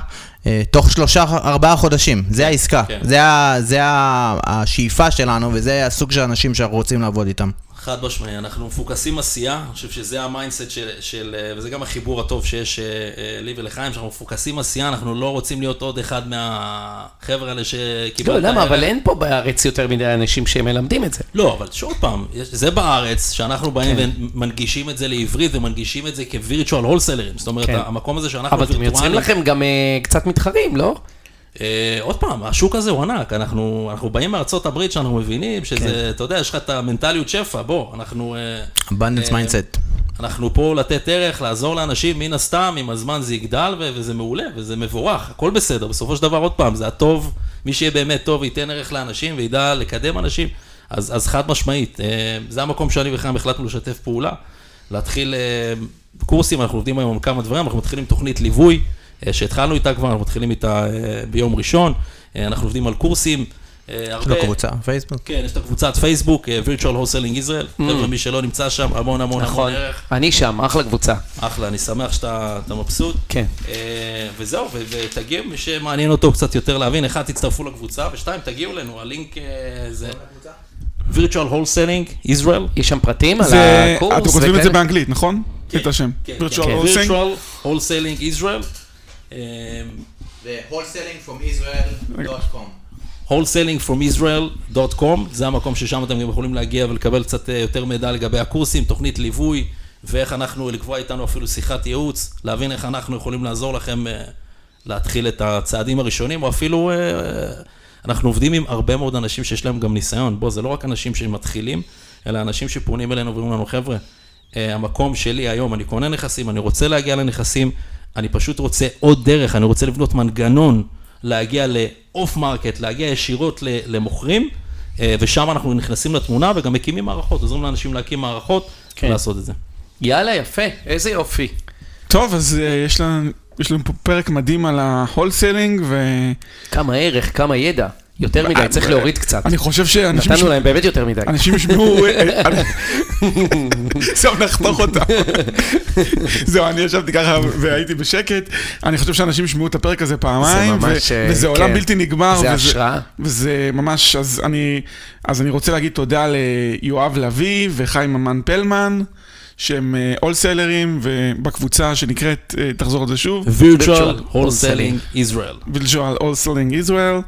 Speaker 3: אה, תוך שלושה, ארבעה חודשים, זה העסקה,
Speaker 4: כן.
Speaker 3: זה, ה, זה ה, השאיפה שלנו וזה הסוג של אנשים שאנחנו רוצים לעבוד איתם.
Speaker 4: חד משמעי, אנחנו מפוקסים עשייה, אני חושב שזה ה mindset של, של, וזה גם החיבור הטוב שיש אה, אה, לי ולחיים, שאנחנו מפוקסים עשייה, אנחנו לא רוצים להיות עוד אחד מהחבר'ה האלה שקיבלת...
Speaker 2: לא, למה? אבל. אין פה בארץ יותר מדי אנשים שמלמדים את זה.
Speaker 4: לא, אבל שוב פעם, זה בארץ, שאנחנו באים
Speaker 2: כן.
Speaker 4: ומנגישים את זה לעברית ומנגישים את זה כווירטואל הולסלרים, זאת אומרת,
Speaker 2: כן.
Speaker 4: המקום הזה שאנחנו
Speaker 2: אבל אתם יוצרים לכם גם אה, קצת מתחרים, לא?
Speaker 4: אה, עוד פעם, השוק הזה הוא ענק, אנחנו, אנחנו באים מארצות הברית שאנחנו מבינים שזה,
Speaker 2: כן.
Speaker 4: אתה יודע, יש לך את המנטליות שפע, בוא, אנחנו... אה,
Speaker 3: abundance
Speaker 4: אה,
Speaker 3: mindset.
Speaker 4: אנחנו פה לתת ערך, לעזור לאנשים, מן הסתם, עם הזמן זה יגדל, ו- וזה מעולה, וזה מבורך, הכל בסדר. בסופו של דבר, עוד פעם, זה הטוב, מי שיהיה באמת טוב וייתן ערך לאנשים וידע לקדם אנשים, אז, אז חד משמעית, זה המקום שאני וחיים החלטנו לשתף פעולה, להתחיל קורסים, אנחנו עובדים היום על כמה דברים, אנחנו מתחילים תוכנית ליווי, שהתחלנו איתה כבר, אנחנו מתחילים איתה אה, ביום ראשון, אה, אנחנו עובדים על קורסים. אה,
Speaker 3: יש לו קבוצה, פייסבוק.
Speaker 4: כן, יש את הקבוצת פייסבוק, אה, virtual wholesaling Israel, חבר'ה, מי שלא נמצא שם, המון המון המון
Speaker 2: Mm. נכון.
Speaker 4: ערך.
Speaker 2: אני שם, אחלה קבוצה.
Speaker 4: אחלה, אני שמח שאתה אתה מבסוט.
Speaker 2: כן.
Speaker 4: אה, וזהו, ותגיעו, מי שמעניין אותו קצת יותר להבין, אחד, תצטרפו לקבוצה, ושתיים, תגיעו אלינו, הלינק אה, זה virtual wholesaling Israel.
Speaker 2: יש שם פרטים על הקורס?
Speaker 1: אתם כותבים את זה? באנגלית, נכון? את השם.
Speaker 4: כן,
Speaker 1: virtual
Speaker 4: כן,
Speaker 1: wholesaling.
Speaker 4: virtual wholesaling Israel. אה,
Speaker 3: ו-wholesaling from Israel.com
Speaker 4: wholesalingfromisrael.com, זה המקום ששם אתם גם יכולים להגיע ולקבל קצת אה, יותר מידע לגבי הקורסים, תוכנית ליווי, ואיך אנחנו, לקבוע איתנו אפילו שיחת ייעוץ, להבין איך אנחנו יכולים לעזור לכם אה, להתחיל את הצעדים הראשונים, או אפילו, אה, אנחנו עובדים עם הרבה מאוד אנשים שיש להם גם ניסיון. בוא, זה לא רק אנשים שמתחילים, אלא אנשים שפונים אלינו ואומרים לנו, חבר'ה, המקום שלי היום, אני קונה נכסים, אני רוצה להגיע לנכסים, אני פשוט רוצה עוד דרך, אני רוצה לבנות מנגנון להגיע ל off market, להגיע ישירות למוכרים, אה, ושם אנחנו נכנסים לתמונה וגם מקימים מערכות, עוזרים לאנשים להקים מערכות
Speaker 2: כן.
Speaker 4: ולעשות את זה.
Speaker 2: יאללה, יפה, איזה יופי.
Speaker 1: טוב, אז אה, יש לנו, יש לנו פה פרק מדהים על ה wholesaling, ואני
Speaker 2: כמה ערך, כמה ידע. יותר מדי, צריך להוריד קצת.
Speaker 1: חושב שאנשים...
Speaker 2: נתנו להם באמת יותר מדי.
Speaker 1: אנשים ישמעו, אה, אה, [LAUGHS] עכשיו נחתוך אותם. זהו, אני ישבתי ככה והייתי בשקט. אני חושב שאנשים ישמעו את הפרק הזה פעמיים,
Speaker 2: זה ממש, אה,
Speaker 1: וזה עולם
Speaker 2: כן.
Speaker 1: בלתי נגמר.
Speaker 2: זה השראה.
Speaker 1: וזה ממש, אז אני, אז אני רוצה להגיד תודה ליואב לביא וחיים ממן פלמן, שהם wholesaler ים, ובקבוצה שנקראת, תחזור על זה שוב,
Speaker 4: virtual
Speaker 2: Virtual
Speaker 4: wholesaling Israel.
Speaker 1: virtual wholesaling Israel,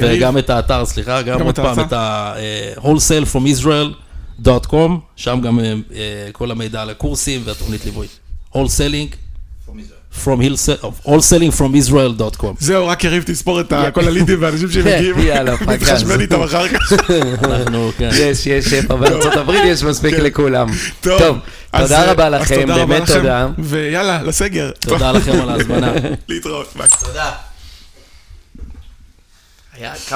Speaker 4: וגם את האתר, סליחה, גם
Speaker 1: גם
Speaker 4: עוד
Speaker 1: את
Speaker 4: פעם. את ה-wholesale-from-israel.com, שם גם אה, אה, כל המידע על הקורסים והתוכנית ליווי. wholesaling from wholesaling-from-israel.com.
Speaker 1: זהו, רק יריב תספור את ה- כל הלידים והאנשים שמגיעים, [LAUGHS]
Speaker 2: יאללה, [LAUGHS] פגז.
Speaker 1: נתחשבן איתם אחר כך.
Speaker 4: אנחנו, כן.
Speaker 2: יש, יש, בארצות הברית יש מספיק
Speaker 1: כן.
Speaker 2: לכולם.
Speaker 1: טוב,
Speaker 2: תודה
Speaker 1: אה,
Speaker 2: רבה לכם, באמת תודה.
Speaker 1: ויאללה, לסגר.
Speaker 4: תודה לכם על ההזמנה. [LAUGHS]
Speaker 1: להתראות, ביי.
Speaker 3: תודה.
Speaker 2: היה